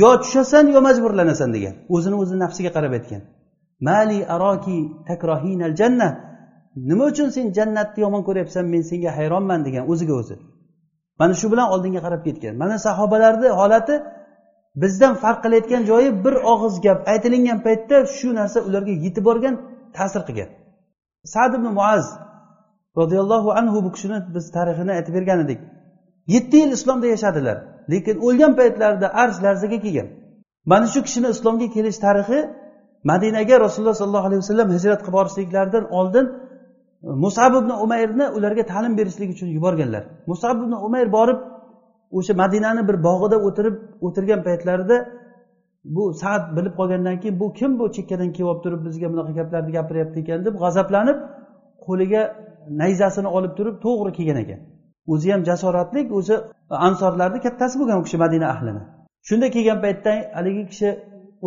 Yo tushasan yo majburlanasan degan. O'zini o'zi nafsiga qarab aytgan. Mali aroki takrohinal janna nima uchun sen jannatni yomon ko'ryapsan men senga hayronman degan o'ziga o'zi. Mana shu bilan oldinga qarab ketgan. Mana sahobalarni holati bizdan farq qilayotgan joyi bir og'iz gap. Aytilingan paytda shu narsa ularga yetib borgan ta'sir qilgan. Sad ibn muaz roziyallohu anhu bu kishini biz tarixini aytib bergan edik. Yetti yil islomda yashadilar lekin o'lgan paytlarida arz larzaga kelgan. Mana shu kishini islomga kelish tarixi madinaga rasululloh sollallohu alayhi vasallam hijrat qilib borishliklaridan oldin musab ibn umayrni ularga ta'lim berishlik uchun yuborganlar. Musab ibn umayr borib o'sha madinani bir bog'ida o'tirib o'tirgan paytlarida bu saat bilib qolgandan keyin bu kim bu chekkadan kelib olib turib bizga bunaqa gaplarni gapiryapti ekan? deb g'azablanib qo'liga nayzasini olib turib to'g'ri kelgan ekan. O'zi ham jasoratlik o'zi ansorlarni kattasi bo'lgan u kishi madina ahlini. Shunda kelgan paytda haligi kishi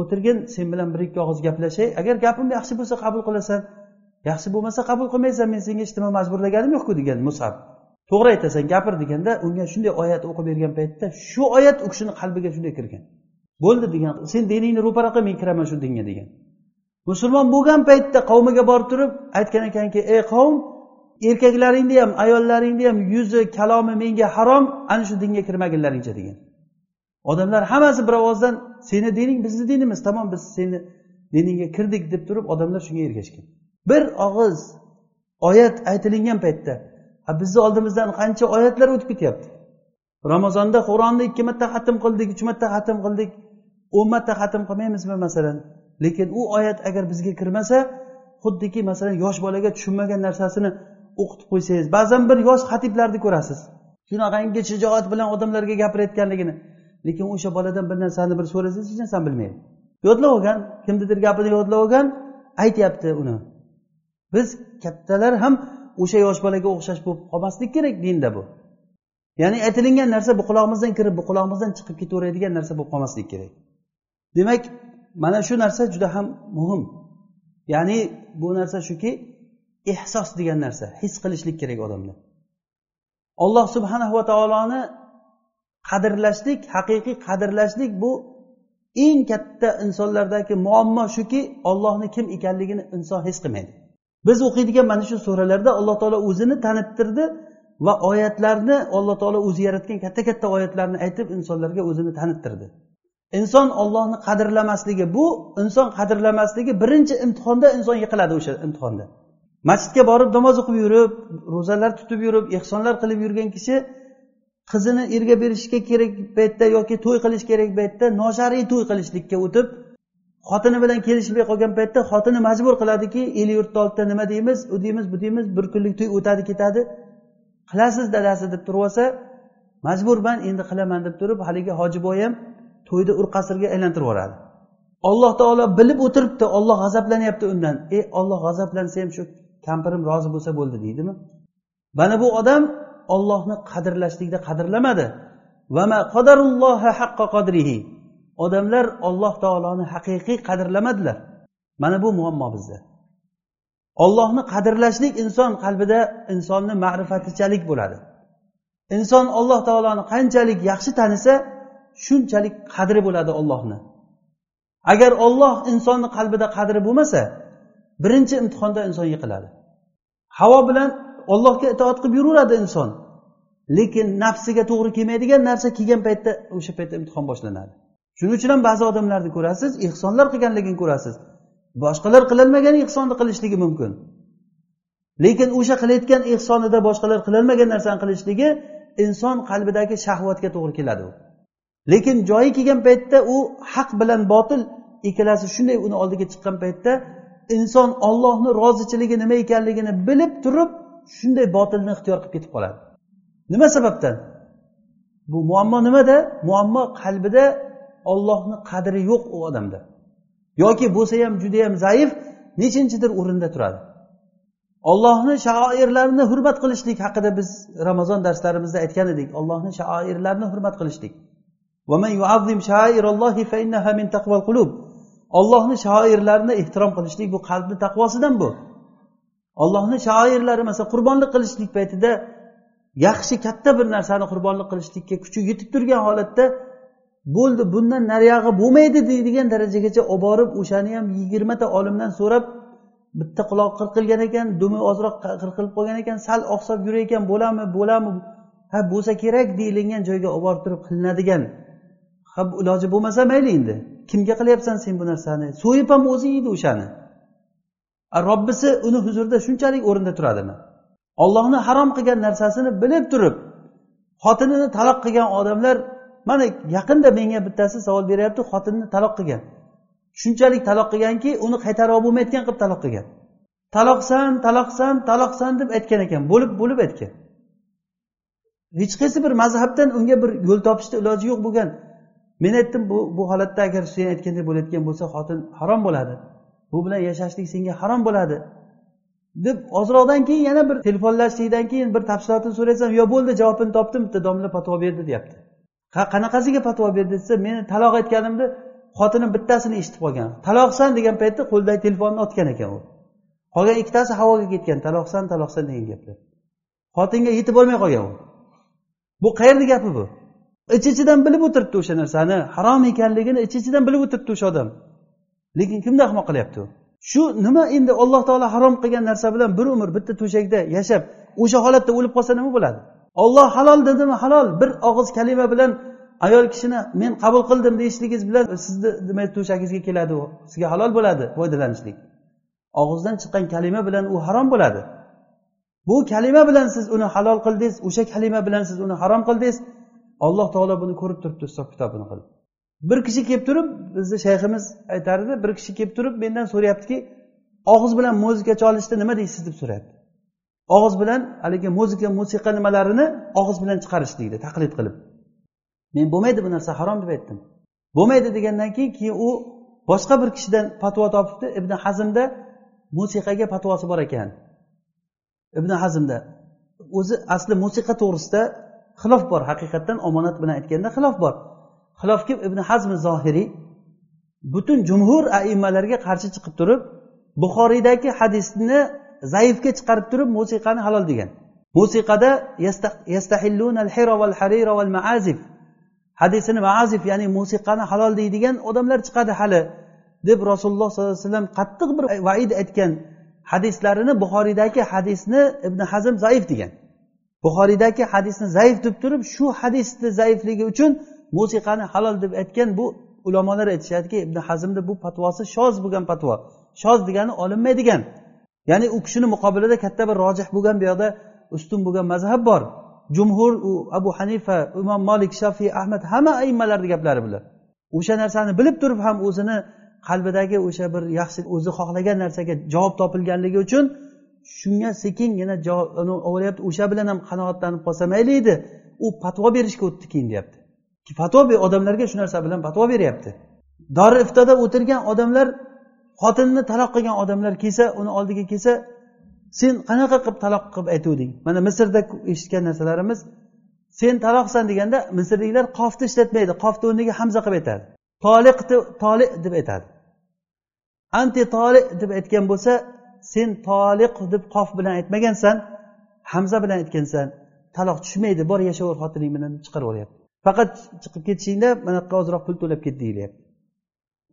o'tirgin sen bilan bir ikki og'iz gaplashay agar gapim yaxshi bo'lsa qabul qilasan. Yaxshi bo'lmasa qabul qilmaysan men senga hech nima majburlaganim yo'qku degan musab. To'g'ri aytasan gapir deganda unga shunday oyat o'qib bergan paytda shu oyat u kishini qalbiga shunday kirgan. Bo'ldi degan sen diningni ro'para qil men kiraman shu dinga degan. Musulmon bo'lgan paytda qavmiga borib turib aytgan ekanki ey qavm erkaklaringni ham ayollaringni ham yuzi kalomi menga harom ana shu dinga kirmaginlaringcha degan. Odamlar hammasi bir ovozdan seni dining bizni dinimiz tamom biz seni diningga kirdik deb turib odamlar shunga ergashgan. Bir og'iz oyat aytilingan paytda bizni oldimizdan qancha oyatlar o'tib ketyapti? Ramazonda qur'onni ikki marta xatm qildik uch marta xatm qildik. O'n marta xatm qilmaymizmi masalan? Lekin u oyat agar bizga kirmasa xuddiki masalan yosh bolaga tushunmagan narsasini o'qitib qo'ysangiz ba'zan bir yosh xatiblarni ko'rasiz. Shunaqangi shijoat bilan odamlarga gapirayotganligini. Lekin o'sha boladan bir narsani bir so'rasangiz hech narsani bilmaydi. Yodlab olgan kimnidir gapini yodlab olgan aytyapti uni. Biz kattalar ham o'sha yosh bolaga o'xshash bo'lib qolmaslik kerak dinda bu. Ya'ni aytilingan narsa bu qulog'imizdan kirib bu qulog'imizdan chiqib ketaveradigan narsa bo'lib qolmasligi kerak. Demak mana shu narsa juda ham muhim. Ya'ni bu narsa shuki ehsos degan narsa his qilishlik kerak odamda alloh subhanahu va taoloni qadrlashlik haqiqiy qadrlashlik bu eng katta insonlardagi muammo shuki ollohni kim ekanligini inson his qilmaydi. Biz o'qiydigan mana shu suralarda alloh taolo o'zini tanittirdi va oyatlarni alloh taolo o'zi yaratgan katta katta oyatlarni aytib insonlarga o'zini tanittirdi. Inson ollohni qadrlamasligi bu inson qadrlamasligi birinchi imtihonda inson yiqiladi o'sha imtihonda. Masjidga borib namoz o'qib yurib ro'zalar tutib yurib ehsonlar qilib yurgan kishi qizini erga berishga kerak paytda yoki to'y qilish kerak paytda noshariy to'y qilishlikka o'tib xotini bilan kelishmay qolgan paytda xotini majbur qiladiki el yurtni oldida nima deymiz u deymiz bu deymiz bir kunlik to'y o'tadi ketadi. Qilasiz dadasi deb turib olsa majburman endi qilaman deb turib haligi hojiboy ham to'yni urqasirga aylantirib yuboradi. Alloh taolo bilib o'tiribdi olloh g'azablanyapti undan. E olloh g'azablansa ham shu kampirim rozi bo'lsa bo'ldi deydimi? Mana bu odam ollohni qadrlashlikda qadrlamadi. Odamlar olloh taoloni haqiqiy qadrlamadilar. Mana bu muammo bizda. Ollohni qadrlashlik inson qalbida insonni ma'rifatichalik bo'ladi. Inson olloh taoloni qanchalik yaxshi tanisa shunchalik qadri bo'ladi ollohni agar olloh insonni qalbida qadri bo'lmasa birinchi imtihonda inson yiqiladi. Havo bilan ollohga itoat qilib yuraveradi inson. Lekin nafsiga to'g'ri kelmaydigan narsa kelgan paytda o'sha paytda imtihon boshlanadi. Shuning uchun ham ba'zi odamlarni ko'rasiz ehsonlar qilganligini ko'rasiz. Boshqalar qilolmagan ehsonni qilishligi mumkin. Lekin o'sha qilayotgan ehsonida boshqalar qilolmagan narsani qilishligi inson qalbidagi shahvatga to'g'ri keladi lekin joyi kelgan paytda u haq bilan botil ikkalasi shunday uni oldiga chiqqan paytda inson ollohni rozichiligi nima ekanligini bilib turib shunday botilni ixtiyor qilib ketib qoladi. Nima sababdan? Bu muammo nimada? Muammo qalbida ollohni qadri yo'q u odamda. Yoki bo'lsa ham judayam zaif nechinchidir o'rinda turadi. Ollohni shoirlarini hurmat qilishlik haqida biz ramazon darslarimizda aytgan edik. Ollohni shoirlarini hurmat qilishlik. Ollohni shoirlarini ehtirom qilishlik bu qalbni taqvosidan bu. Ollohni shoirlari masalan qurbonlik qilishlik paytida yaxshi katta bir narsani qurbonlik qilishlikka kuchi yetib turgan holatda bo'ldi bundan nariyog'i bo'lmaydi deydigan darajagacha olib borib o'shani ham yigirmata olimdan so'rab bitta quloq qirqilgan ekan dumi ozroq qirqilib qolgan ekan sal oqsab yurar ekan bo'ladimi bo'ladimi ha bo'lsa kerak deyilgan joyga olib borib turib qilinadigan. Ha iloji bo'lmasa mayli endi kimga qilyapsan sen bu narsani? So'yib ham o'zi yeydi o'shani. Robbisi uni huzurida shunchalik o'rinda turadimi? Ollohni harom qilgan narsasini bilib turib xotinini taloq qilgan odamlar mana yaqinda menga bittasi savol beryapti xotinni taloq qilgan. Shunchalik taloq qilganki uni qaytarib bo'lmayotgan qilib taloq qilgan. Taloqsan taloqsan taloqsan deb aytgan ekan bo'lib bo'lib aytgan. Hech qaysi bir mazhabdan unga bir yo'l topishni iloji yo'q bo'lgan. Men aytdim bu bu holatda agar sen aytgandek bo'layotgan bo'lsa xotin harom bo'ladi. Bu bilan yashashlik senga harom bo'ladi. Deb ozroqdan keyin yana bir telefonlashishlikdan keyin bir tafsilotini so'rasam yo bo'ldi javobini topdim bitta domla fatvo berdi deyapti. Qanaqasiga fatvo berdi desa meni taloq aytganimni xotinim bittasini eshitib qolgan. Taloqsan degan paytda qo'lidagi telefonni otgan ekan u. Qolgan ikkitasi havoga ketgan taloqsan taloqsan degan gaplar. Xotinga yetib olmay qolgan u. Bu qayerni gapi bu? Ich ichidan bilib o'tiribdi o'sha narsani. Harom ekanligini ich ichidan bilib o'tiribdi o'sha odam. Lekin kimni ahmoq qilyapti u? Shu nima endi alloh taolo harom qilgan narsa bilan bir umr bitta to'shakda yashab o'sha holatda o'lib qolsa nima bo'ladi? Olloh halol dedimi? Halol. Bir og'iz kalima bilan ayol kishini men qabul qildim deyishligingiz bilan sizni nima to'shagingizga keladi u. Sizga halol bo'ladi foydalanishlik. Og'izdan chiqqan kalima bilan u harom bo'ladi. Bu kalima bilan siz uni halol qildingiz o'sha kalima bilan siz uni harom qildingiz. Alloh taolo buni ko'rib turibdi hisob kitobini qilib. Bir kishi kelib turib bizni shayximiz aytardi bir kishi kelib turib mendan so'rayaptiki og'iz bilan muzika cholishni nima deysiz deb so'rayapti. Og'iz bilan haligi muzika musiqa nimalarini og'iz bilan chiqarish deydi taqlid qilib. Men bo'lmaydi bu narsa harom deb aytdim. Bo'lmaydi degandan keyin keyin u boshqa bir kishidan fatvo topibdi. Ibn hazmda musiqaga fatvosi bor ekan. Ibn hazmda o'zi asli musiqa to'g'risida xilof bor haqiqatdan omonat bilan aytganda xilof bor. Xilof kim? Ibn hazm zohiriy butun jumhur aimmalarga qarshi chiqib turib buxoriydagi hadisni zaifga chiqarib turib musiqani halol degan. Musiqada hadisini maazif ya'ni musiqani halol deydigan odamlar chiqadi hali deb rasululloh sollallohu alayhi vasallam qattiq bir vaid aytgan hadislarini buxoriydagi hadisni ibn hazm zaif degan. Buxoriydagi hadisni zaif deb turib shu hadisni zaifligi uchun musiqani halol deb aytgan bu ulamolar aytishadiki ibn hazmni bu fatvosi shoz bo'lgan fatvo shoz degani olinmaydigan. Ya'ni u kishini muqobilida katta bir rojih bo'lgan bu yoqda ustun bo'lgan mazhab bor. Jumhur u abu hanifa imom molik shafiy ahmad hamma aimmalarni gaplari bular o'sha narsani bilib turib ham o'zini qalbidagi o'sha bir yaxshi o'zi xohlagan narsaga javob topilganligi uchun shunga sekingina olyapti o'sha bilan ham qanoatlanib qolsa mayli edi. U fatvo berishga o'tdi keyin deyapti. Fatvo odamlarga shu narsa bilan fatvo beryapti. Dori iftoda o'tirgan odamlar xotinni taloq qilgan odamlar kelsa uni oldiga kelsa sen qanaqa qilib taloq qilib aytuvding? Mana misrda eshitgan narsalarimiz sen taloqsan deganda misrliklar qofni ishlatmaydi qofni o'rniga hamza qilib aytadi. Toliq toli deb aytadi. Anti toli deb aytgan bo'lsa sen toliq deb qof bilan aytmagansan hamza bilan aytgansan taloq tushmaydi bor yashaver xotining bilan chiqarib yuboryapti faqat chiqib ketishingda mana hozirroq ozroq pul to'lab ket deyilyapti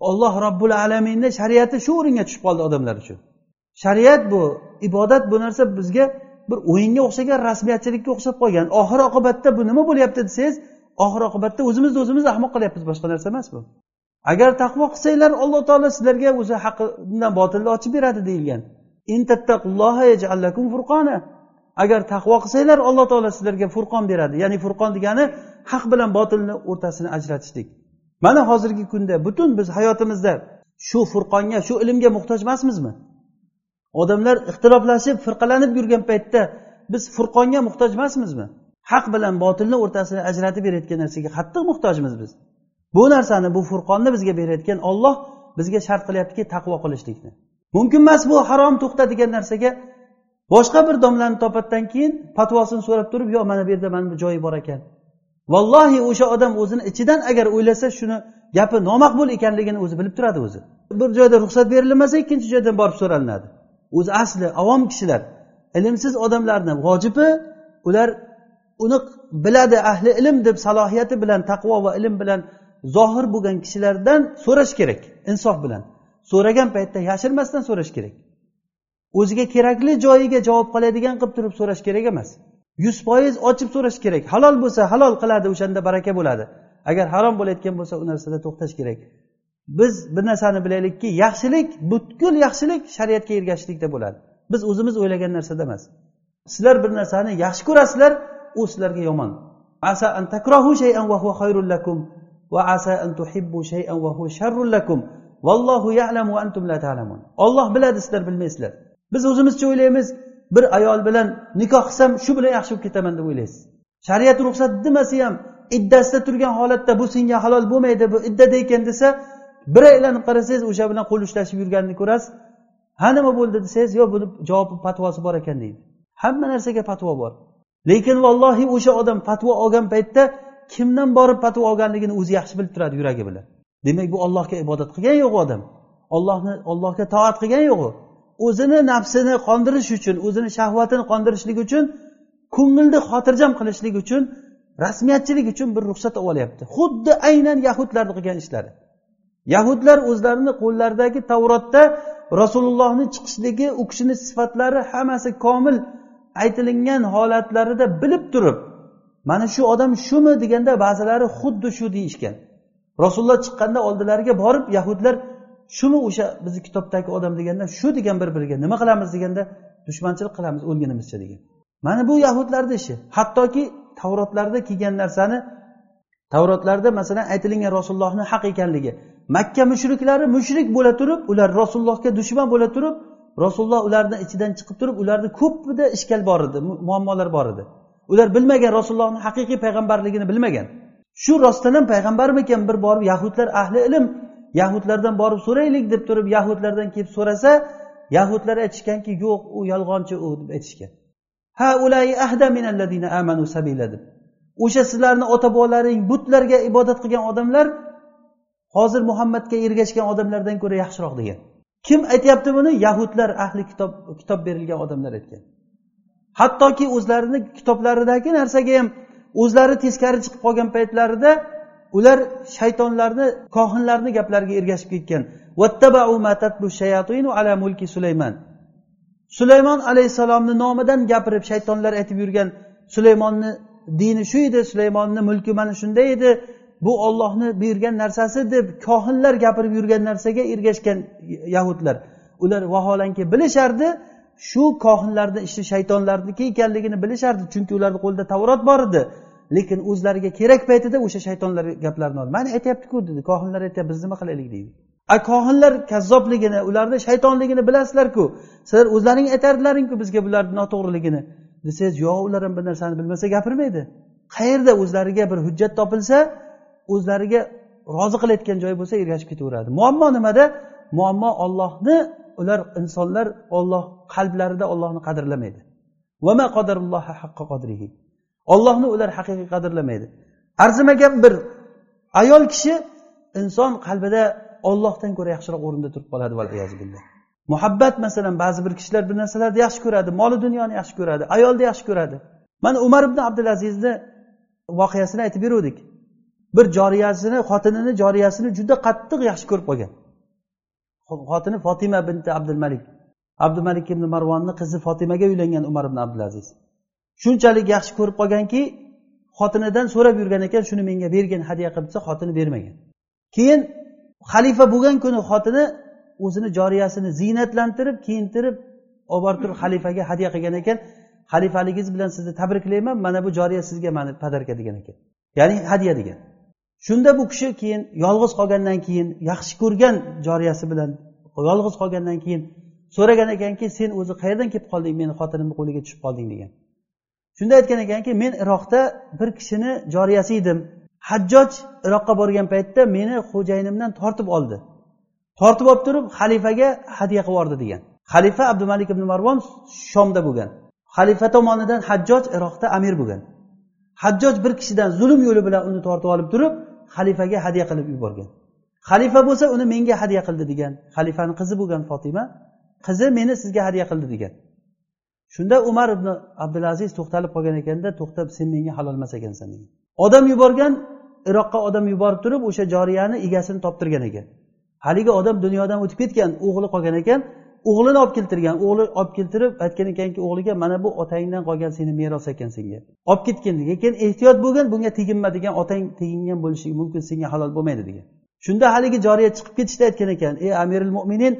olloh robbul alaminni shariati shu o'ringa tushib qoldi odamlar uchun. Shariat bu ibodat bu narsa bizga bir o'yinga o'xshagan rasmiyatchilikka o'xshab qolgan. Oxir oqibatda bu nima bo'lyapti desangiz oxir oqibatda o'zimizni o'zimiz ahmoq qilyapmiz boshqa narsa emas bu. Agar taqvo qilsanglar alloh taolo sizlarga o'zi haqqidan botilni ochib beradi deyilgan. Agar taqvo qilsanglar alloh taolo sizlarga furqon beradi. Ya'ni furqon degani haq bilan botilni o'rtasini ajratishlik. Mana hozirgi kunda butun biz hayotimizda shu furqonga shu ilmga muhtoj emasmizmi odamlar ixtiloflashib firqalanib yurgan paytda biz furqonga muhtoj emasmizmi haq bilan botilni o'rtasini ajratib berayotgan narsaga qattiq muhtojmiz biz. Bu narsani bu furqonni bizga berayotgan olloh bizga shart qilyaptiki taqvo qilishlikni. Mumkin emas bu harom to'xta degan narsaga boshqa bir domlani topadidan keyin fatvosini so'rab turib yo mana bu yerda mana bu joyi bor ekan. Vallohi o'sha odam o'zini ichidan agar o'ylasa shuni gapi nomaqbul ekanligini o'zi bilib turadi o'zi. Bir joyda ruxsat berilmasa ikkinchi joydan borib so'ralinadi. O'zi asli avom kishilar ilmsiz odamlarni vojibi ular uni biladi ahli ilm deb salohiyati bilan taqvo va ilm bilan zohir bo'lgan kishilardan so'rash kerak insof bilan. So'ragan paytda yashirmasdan so'rash kerak. O'ziga kerakli joyiga javob qiladigan qilib turib so'rash kerak emas. Yuz foiz ochib so'rash kerak. Halol bo'lsa halol qiladi o'shanda baraka bo'ladi. Agar harom bo'layotgan bo'lsa u narsada to'xtash kerak. Biz bir narsani bilaylikki yaxshilik butkul yaxshilik shariatga ergashishlikda bo'ladi. Biz o'zimiz o'ylagan narsada emas. Sizlar bir narsani yaxshi ko'rasizlar u sizlarga yomon. Asa an takrahu shay'an wa huwa khayrul lakum va asa an tuhibbu shay'an wa huwa sharrul lakum. Vallohu ya'lamu wa antum la ta'lamun. Olloh biladi sizlar bilmaysizlar. Biz o'zimizcha o'ylaymiz bir ayol bilan nikoh qilsam shu bilan yaxshi bo'lib ketaman deb o'ylaysiz. Shariat ruxsat demasa ham iddasida turgan holatda bu senga halol bo'lmaydi bu iddada ekan desa bir aylanib qarasangiz o'sha bilan qo'l ushlashib yurganini ko'rasiz. Ha nima bo'ldi desangiz yo'q buni javobi fatvosi bor ekan deydi. Hamma narsaga fatvo bor. Lekin vallohi o'sha odam fatvo olgan paytda kimdan borib fatvo olganligini o'zi yaxshi bilib turadi yuragi bilan. Demak bu ollohga ibodat qilgani yo'q odam. Ollohni ollohga toat qilgani yo'q u. o'zini nafsini qondirish uchun o'zini shahvatini qondirishlik uchun ko'ngilni xotirjam qilishlik uchun rasmiyatchilik uchun bir ruxsat olib olyapti. Xuddi aynan yahudlarni qilgan ishlari. Yahudlar o'zlarini qo'llaridagi tavrotda rasulullohni chiqishligi u kishini sifatlari hammasi komil aytilingan holatlarida bilib turib mana shu odam shumi? deganda ba'zilari xuddi shu deyishgan. Rasululloh chiqqanda oldilariga borib yahudlar shumi o'sha bizni kitobdagi odam deganda shu degan bir biriga nima qilamiz deganda dushmanchilik qilamiz o'lgunimizcha degan. Mana bu yahudlarni ishi. Hattoki tavrotlarda kelgan narsani tavrotlarda masalan aytilingan rasulullohni haq ekanligi. Makka mushriklari mushrik bo'la turib ular rasulullohga dushman bo'la turib rasululloh ularni ichidan chiqib turib ularni ko'pida ishkal bor edi muammolar bor edi. Ular bilmagan rasulullohni haqiqiy payg'ambarligini bilmagan. Shu rostdan ham payg'ambarmikan bir borib yahudlar ahli ilm yahudlardan borib so'raylik deb turib yahudlardan kelib so'rasa yahudlar aytishganki yo'q u yolg'onchi u deb aytishgan. Ha amanu sabila deb. O'sha sizlarni ota bobolaring butlarga ibodat qilgan odamlar hozir muhammadga ergashgan odamlardan ko'ra yaxshiroq degan. Kim aytyapti buni? Yahudlar ahli kitob kitob berilgan odamlar aytgan. Hattoki o'zlarini kitoblaridagi narsaga ham o'zlari teskari chiqib qolgan paytlarida ular shaytonlarni kohinlarni gaplariga ergashib ketgan. Sulaymon alayhissalomni nomidan gapirib shaytonlar aytib yurgan sulaymonni dini shu edi sulaymonni mulki mana shunday edi. Bu ollohni buyurgan narsasi deb kohinlar gapirib yurgan narsaga ergashgan yahudlar. Ular vaholanki bilishardi shu kohinlarni ishi shaytonlarniki ekanligini bilishardi. Chunki ularni qo'lida tavrot bor edi. Lekin o'zlariga kerak paytida o'sha shaytonlar gaplarini oldi. Mana aytyaptiku dedi. Kohinlar aytyapti biz nima qilaylik? deydi. A kohinlar kazzobligini ularni shaytonligini bilasizlarku. Sizlar o'zlaring aytardilaringku bizga bularni noto'g'riligini. Desangiz yo'q ular ham bir narsani bilmasa gapirmaydi. Qayerda o'zlariga bir hujjat topilsa o'zlariga rozi qilayotgan joy bo'lsa ergashib ketaveradi. Muammo nimada? Muammo ollohni ular insonlar olloh qalblarida ollohni qadrlamaydi. Ollohni ular haqiqiy qadrlamaydi. Arzimagan bir ayol kishi inson qalbida ollohdan ko'ra yaxshiroq o'rinda turib qoladi muhabbat masalan ba'zi bir kishilar bir narsalarni yaxshi ko'radi moli dunyoni yaxshi ko'radi ayolni yaxshi ko'radi. Mana umar ibn abdulazizni voqeasini aytib beruvdik. Bir joriyasini xotinini joriyasini juda qattiq yaxshi ko'rib qolgan. Xotini fotima binti abdul malik abdul malik ibn marvonni qizi fotimaga uylangan umar ibn abdulaziz. Shunchalik yaxshi ko'rib qolganki xotinidan so'rab yurgan ekan shuni menga bergin hadya qilib desa xotini bermagan. Keyin xalifa bo'lgan kuni xotini o'zini joriyasini ziynatlantirib kiyintirib olib borib turib xalifaga hadya qilgan ekan. Xalifaligingiz bilan sizni tabriklayman mana bu joriya sizga mani podarka degan ekan. Ya'ni hadya degan. Shunda bu kishi keyin yolg'iz qolgandan keyin yaxshi ko'rgan joriyasi bilan yolg'iz qolgandan keyin so'ragan ekanki sen o'zi qayerdan kelib qolding meni xotinimni qo'liga tushib qolding degan. Shunda aytgan ekanki men iroqda bir kishini joriyasi edim. Hajjoj iroqqa borgan paytda meni xo'jayinimdan tortib oldi. Tortib olib turib xalifaga hadya qilib yubordi degan. Xalifa abdumalik ibn marvon shomda bo'lgan. Xalifa tomonidan hajjoj iroqda amir bo'lgan. Hajjoj bir kishidan zulm yo'li bilan uni tortib olib turib xalifaga hadya qilib yuborgan. Xalifa bo'lsa uni menga hadya qildi degan. Xalifani qizi bo'lgan fotima qizi meni sizga hadya qildi degan. Shunda umar ibn abdulaziz to'xtalib qolgan ekanda to'xtab sen menga halol emas ekansan degan. Odam yuborgan iroqqa odam yuborib turib o'sha joriyani egasini toptirgan ekan. Haligi odam dunyodan o'tib ketgan o'g'li qolgan ekan o'g'lini olib keltirgan o'g'li olib keltirib aytgan ekanki o'g'liga mana bu otangdan qolgan seni meros ekan senga. Olib ketgin lekin ehtiyot bo'lgin bunga teginma degan otang tegingan bo'lishi mumkin senga halol bo'lmaydi degan. Shunda haligi joriya chiqib ketishda aytgan ekan ey amiril mo'minin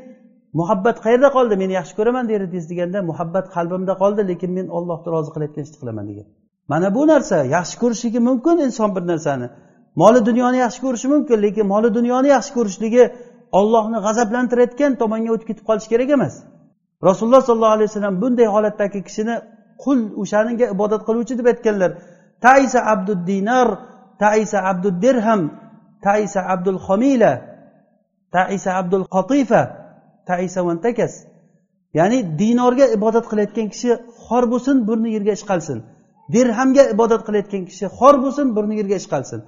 muhabbat qayerda qoldi? Meni yaxshi ko'raman derdingiz deganda muhabbat qalbimda qoldi lekin men ollohni rozi qilayotgan ishni qilaman degan. Mana bu narsa yaxshi ko'rishligi mumkin inson bir narsani. Moli dunyoni yaxshi ko'rishi mumkin lekin moli dunyoni yaxshi ko'rishligi ollohni g'azablantirayotgan tomonga o'tib ketib qolish kerak emas. Rasululloh sollallohu alayhi vasallam bunday holatdagi kishini qul o'shaniga ibodat qiluvchi deb aytganlar. Taisa abdud dinar taisa abdud dirham taisa abdul homila taisa abdul qatifa taisa ya'ni dinorga ibodat qilayotgan kishi xor bo'lsin burni yerga ishqalsin. Dirhamga ibodat qilayotgan kishi xor bo'lsin burni yerga ishqalsin.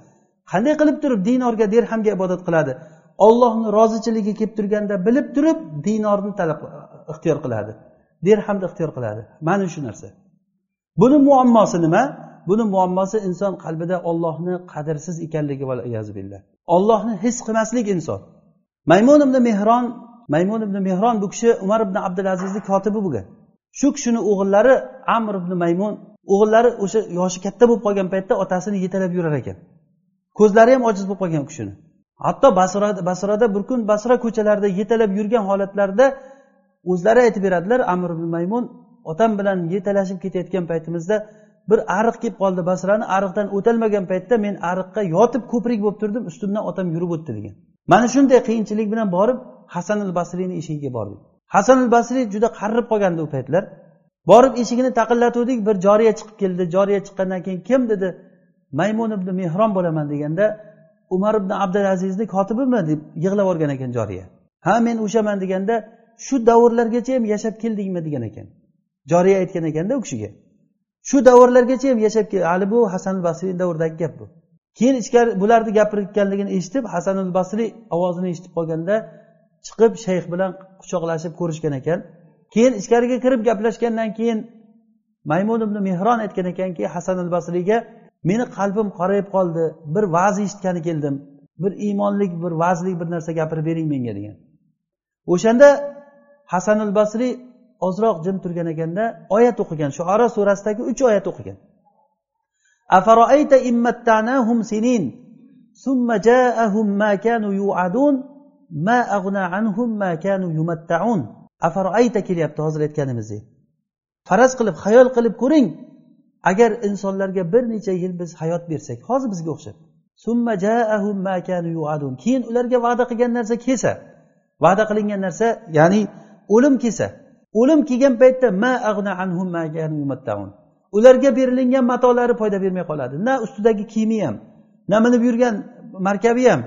Qanday qilib turib dinorga dirhamga ibodat qiladi? Ollohni rozichiligi kelib turganda bilib turib dinorni talab e, ixtiyor qiladi. Dirhamni ixtiyor qiladi. Mana shu narsa. Buni muammosi nima? Buni muammosi inson qalbida ollohni qadrsiz ekanligi ollohni his qilmaslik inson. Maymun ibn mehron maymun ibn mehron bu kishi umar ibn abdulazizni kotibi bo'lgan. Shu kishini o'g'illari amr ibn maymun o'g'illari o'sha yoshi katta bo'lib qolgan paytda otasini yetalab yurar ekan. Ko'zlari ham ojiz bo'lib qolgan u kishini. Hatto basrada basrada bir kun basra ko'chalarida yetalab yurgan holatlarida o'zlari aytib beradilar amr ibn maymun otam bilan yetalashib ketayotgan paytimizda bir ariq kelib qoldi basrani ariqdan o'tolmagan paytda men ariqqa yotib ko'prik bo'lib turdim ustimdan otam yurib o'tdi degan. Mana shunday qiyinchilik bilan borib hasan al basriyni eshigiga bordik. Hasan al basriy juda qarib qolgandi u paytlar. Borib eshigini taqillatuvdik bir joriya chiqib keldi. Joriya chiqqandan keyin kim dedi maymun ibn mehron bo'laman deganda umar ibn abdulazizni kotibimi deb yig'lab yuborgan ekan joriya. Ha men o'shaman deganda shu davrlargacha ham yashab keldingmi? degan ekan. Joriya aytgan ekanda u kishiga. Shu davrlargacha ham yashab kel hali bu hasan basriy davridagi gap bu. Keyin ichkari bularni gapirayotganligini eshitib hasanul basriy ovozini eshitib qolganda chiqib shayx bilan quchoqlashib ko'rishgan ekan. Keyin ichkariga kirib gaplashgandan keyin maymun ibn mehron aytgan ekanki hasan al basriyga meni qalbim qorayib qoldi bir va'z eshitgani keldim. Bir iymonlik bir va'zlik bir narsa gapirib bering menga degan. O'shanda hasan al basriy ozroq jim turgan ekanda oyat o'qigan shuara surasidagi uch oyat o'qigan. Sinin summa ja'ahum ma kanu yu'adun? Ma aghna anhum ma kanu yumatta'un. Afaroayta kelyapti hozir aytganimizdek faraz qilib xayol qilib ko'ring. Agar insonlarga bir necha yil biz hayot bersak hozir bizga o'xshab. Keyin ularga va'da qilgan narsa kelsa va'da qilingan narsa ya'ni o'lim kelsa o'lim kelgan paytda ma ag'na anhum ma kanu yumattaun. Ularga berilingan matolari foyda bermay qoladi. Na ustidagi kiyimi ham na minib yurgan markabi ham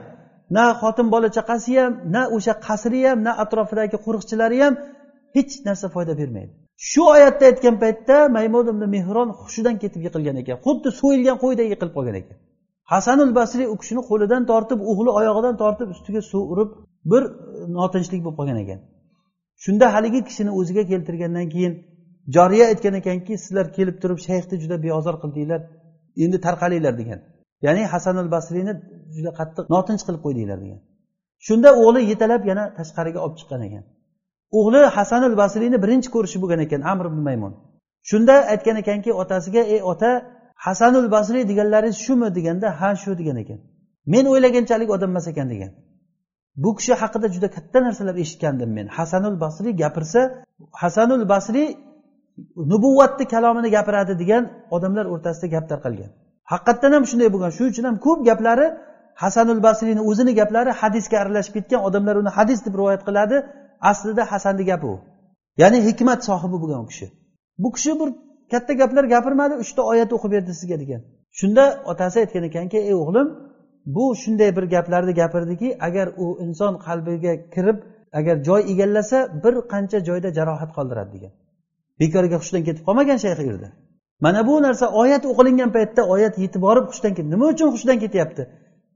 na xotin bola chaqasi ham na o'sha qasri ham na atrofidagi qo'riqchilari ham hech narsa foyda bermaydi. Shu oyatda aytgan paytda maymun ibn mehron hushidan ketib yiqilgan ekan. Xuddi so'yilgan qo'yday yiqilib qolgan ekan. Hasanul basriy u kishini qo'lidan tortib o'g'li oyog'idan tortib ustiga suv urib bir e, notinchlik bo'lib qolgan ekan. Shunda haligi kishini o'ziga keltirgandan keyin joriya aytgan ekanki sizlar kelib turib shayxni juda beozor qildinglar endi tarqalinglar degan. Ya'ni hasanul basriyni juda qattiq notinch qilib qo'ydinglar degan. Shunda o'g'li yetalab yana tashqariga olib chiqqan ekan. O'g'li hasanul basriyni birinchi ko'rishi bo'lgan ekan amr ibn maymun shunda aytgan ekanki otasiga ey ota hasanul basriy deganlaringiz shumi? deganda ha shu degan ekan. Men o'ylaganchalik odam emas ekan degan. Bu kishi haqida juda katta narsalar eshitgandim men. Hasanul basriy gapirsa hasanul basriy nubuvvatni kalomini gapiradi degan odamlar o'rtasida gap tarqalgan. Haqiqatdan ham shunday bo'lgan. Shuning uchun ham ko'p gaplari hasanul basriyni o'zini gaplari hadisga aralashib ketgan odamlar uni hadis deb rivoyat qiladi. Aslida hasanni gapi u. Ya'ni hikmat sohibi bo'lgan u kishi. Bu kishi bir katta gaplar gapirmadi uchta oyat o'qib berdi sizga degan. Shunda otasi aytgan ekanki ey o'g'lim bu shunday bir gaplarni gapirdiki agar u inson qalbiga kirib agar joy egallasa bir qancha joyda jarohat qoldiradi degan. Bekorga hushdan ketib qolmagan shayx u yerda mana bu narsa oyat o'qilingan paytda oyat yetib borib hushdan ketdi. Nima uchun hushdan ketyapti?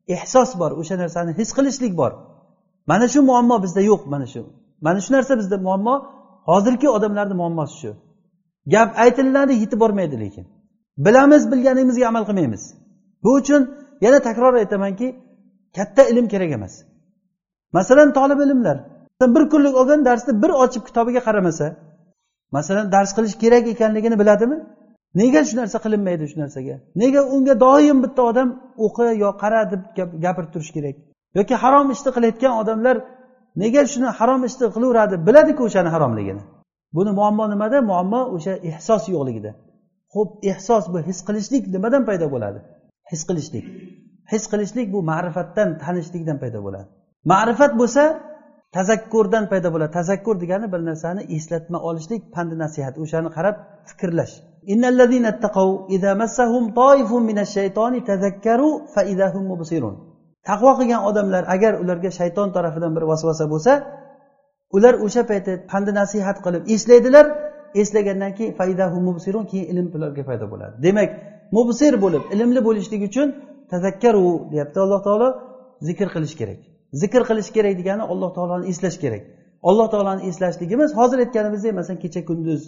Ehsos bor o'sha narsani his qilishlik bor. Mana shu muammo bizda yo'q mana shu. Mana shu narsa bizda muammo hozirgi odamlarni muammosi shu. Gap aytiladi yetib bormaydi lekin. Bilamiz bilganimizga amal qilmaymiz. Bu uchun yana takror aytamanki katta ilm kerak emas. Masalan tolib ilmlar. Bir kunlik olgan darsni bir ochib kitobiga qaramasa masalan dars qilish kerak ekanligini biladimi? Nega shu narsa qilinmaydi shu narsaga? Nega unga doim bitta odam o'qi yo qara deb gapirib turish kerak? Yoki harom ishni qilayotgan odamlar nega shuni harom ishni qilaveradi biladiku o'shani haromligini. Buni muammo nimada? Muammo o'sha ehsos yo'qligida. Ho'p ehsos bu his qilishlik nimadan paydo bo'ladi? His qilishlik. His qilishlik bu ma'rifatdan tanishlikdan paydo bo'ladi. Ma'rifat bo'lsa tazakkurdan paydo bo'ladi. Tazakkur degani bir narsani eslatma olishlik pandi nasihat o'shani qarab fikrlash. Taqvo qilgan odamlar agar ularga shayton tarafidan bir vasvasa bo'lsa ular o'sha paytda pandi nasihat qilib eslaydilar. Eslagandan keyin faydahu mubsirun keyin ilm ularga paydo bo'ladi. Demak mubsir bo'lib ilmli bo'lishlik uchun tazakkaru deyapti alloh taolo. Zikr qilish kerak. Zikr qilish kerak degani alloh taoloni eslash kerak. Alloh taoloni eslashligimiz hozir aytganimizdek masalan kecha kunduz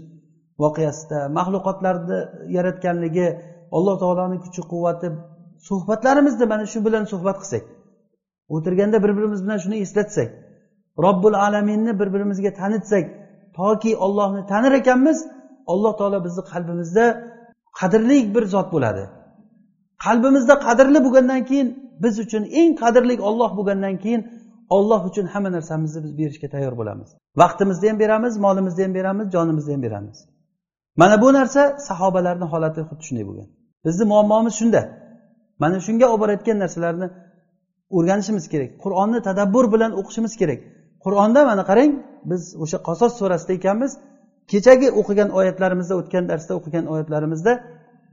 voqeasida maxluqotlarni yaratganligi alloh taoloni kuchi quvvati suhbatlarimizni mana shu bilan suhbat qilsak o'tirganda bir birimiz bilan shuni eslatsak robbil alaminni bir birimizga tanitsak toki ollohni tanir ekanmiz alloh taolo bizni qalbimizda qadrli bir zot bo'ladi. Qalbimizda qadrli bo'lgandan keyin biz uchun eng qadrli olloh bo'lgandan keyin olloh uchun hamma narsamizni biz berishga tayyor bo'lamiz. Vaqtimizni ham beramiz molimizni ham beramiz jonimizni ham beramiz. Mana bu narsa sahobalarni holati xuddi shunday bo'lgan. Bizni muammomiz shunda. Mana shunga olib borayotgan narsalarni o'rganishimiz kerak. Qur'onni tadabbur bilan o'qishimiz kerak. Qur'onda mana qarang biz o'sha qasos surasida ekanmiz. Kechagi o'qigan oyatlarimizda o'tgan darsda o'qigan oyatlarimizda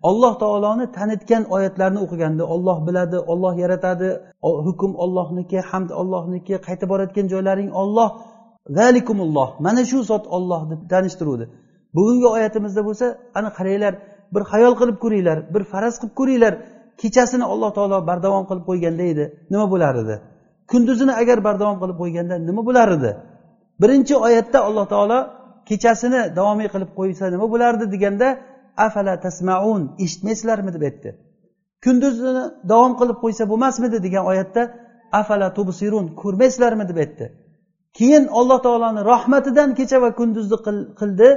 alloh taoloni tanitgan oyatlarni o'qiganda olloh biladi olloh yaratadi. Hukm ollohniki hamd ollohniki qaytib borayotgan joylaring olloh zalikumulloh. Mana shu zot olloh deb tanishtiruvdi. Bugungi oyatimizda bo'lsa ana qaranglar bir xayol qilib ko'ringlar bir faraz qilib ko'ringlar. Kechasini alloh taolo bardavom qilib qo'yganda edi nima bo'lar edi? Kunduzini agar bardavom qilib qo'yganda nima bo'lar edi? Birinchi oyatda alloh taolo kechasini davomiy qilib qo'ysa nima bo'lardi deganda afala tasmaun eshitmaysizlarmi? deb aytdi. Kunduzini davom qilib qo'ysa bo'lmasmidi degan oyatda afala tubsirun ko'rmaysizlarmi? deb aytdi. Keyin alloh taoloni rahmatidan kecha va kunduzni qildi.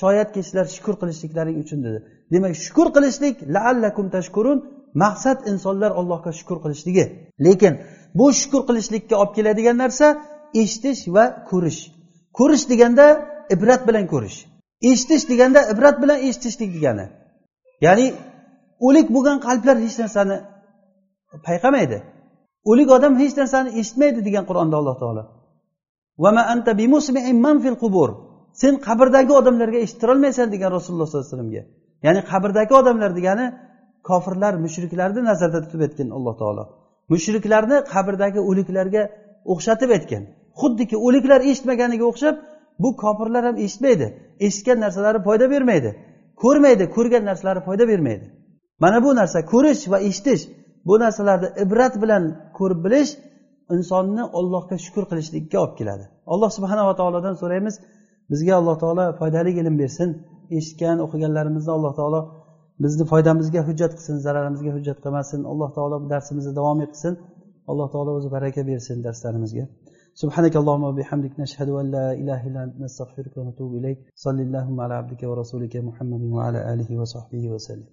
Shoyatki sizlar shukur qilishliklaring uchun dedi. Demak shukur qilishlik laallakum tashkurun maqsad insonlar allohga shukur qilishligi. Lekin bu shukur qilishlikka olib keladigan narsa eshitish va ko'rish. Ko'rish deganda ibrat bilan ko'rish. Eshitish deganda ibrat bilan eshitishlik degani. Ya'ni o'lik bo'lgan qalblar hech narsani payqamaydi. O'lik odam hech narsani eshitmaydi degan qur'onda alloh taolo. Sen qabrdagi odamlarga eshittirolmaysan degan rasululloh sollallohu alayhi vasallamga. Ya'ni qabrdagi odamlar degani kofirlar mushriklarni nazarda tutib aytgan alloh taolo. Mushriklarni qabrdagi o'liklarga o'xshatib aytgan xuddiki o'liklar eshitmaganiga o'xshab bu kofirlar ham eshitmaydi. Eshitgan narsalari foyda bermaydi. Ko'rmaydi ko'rgan narsalari foyda bermaydi. Mana bu narsa ko'rish va eshitish bu narsalarni ibrat bilan ko'rib bilish insonni ollohga shukur qilishlikka olib keladi. Alloh subhanava taolodan so'raymiz bizga alloh taolo foydali ilm bersin eshitgan o'qiganlarimizni alloh taolo bizni foydamizga hujjat qilsin zararimizga hujjat qilmasin alloh taolo bu darsimizni davom etsin alloh taolo o'zi baraka bersin darslarimizga سبحانك اللهم وبحمدك نشهد أن لا إله إلا أنت نستغفرك ونتوب إليك صلى اللهم على عبدك ورسولك محمد وعلى آله وصحبه وسلم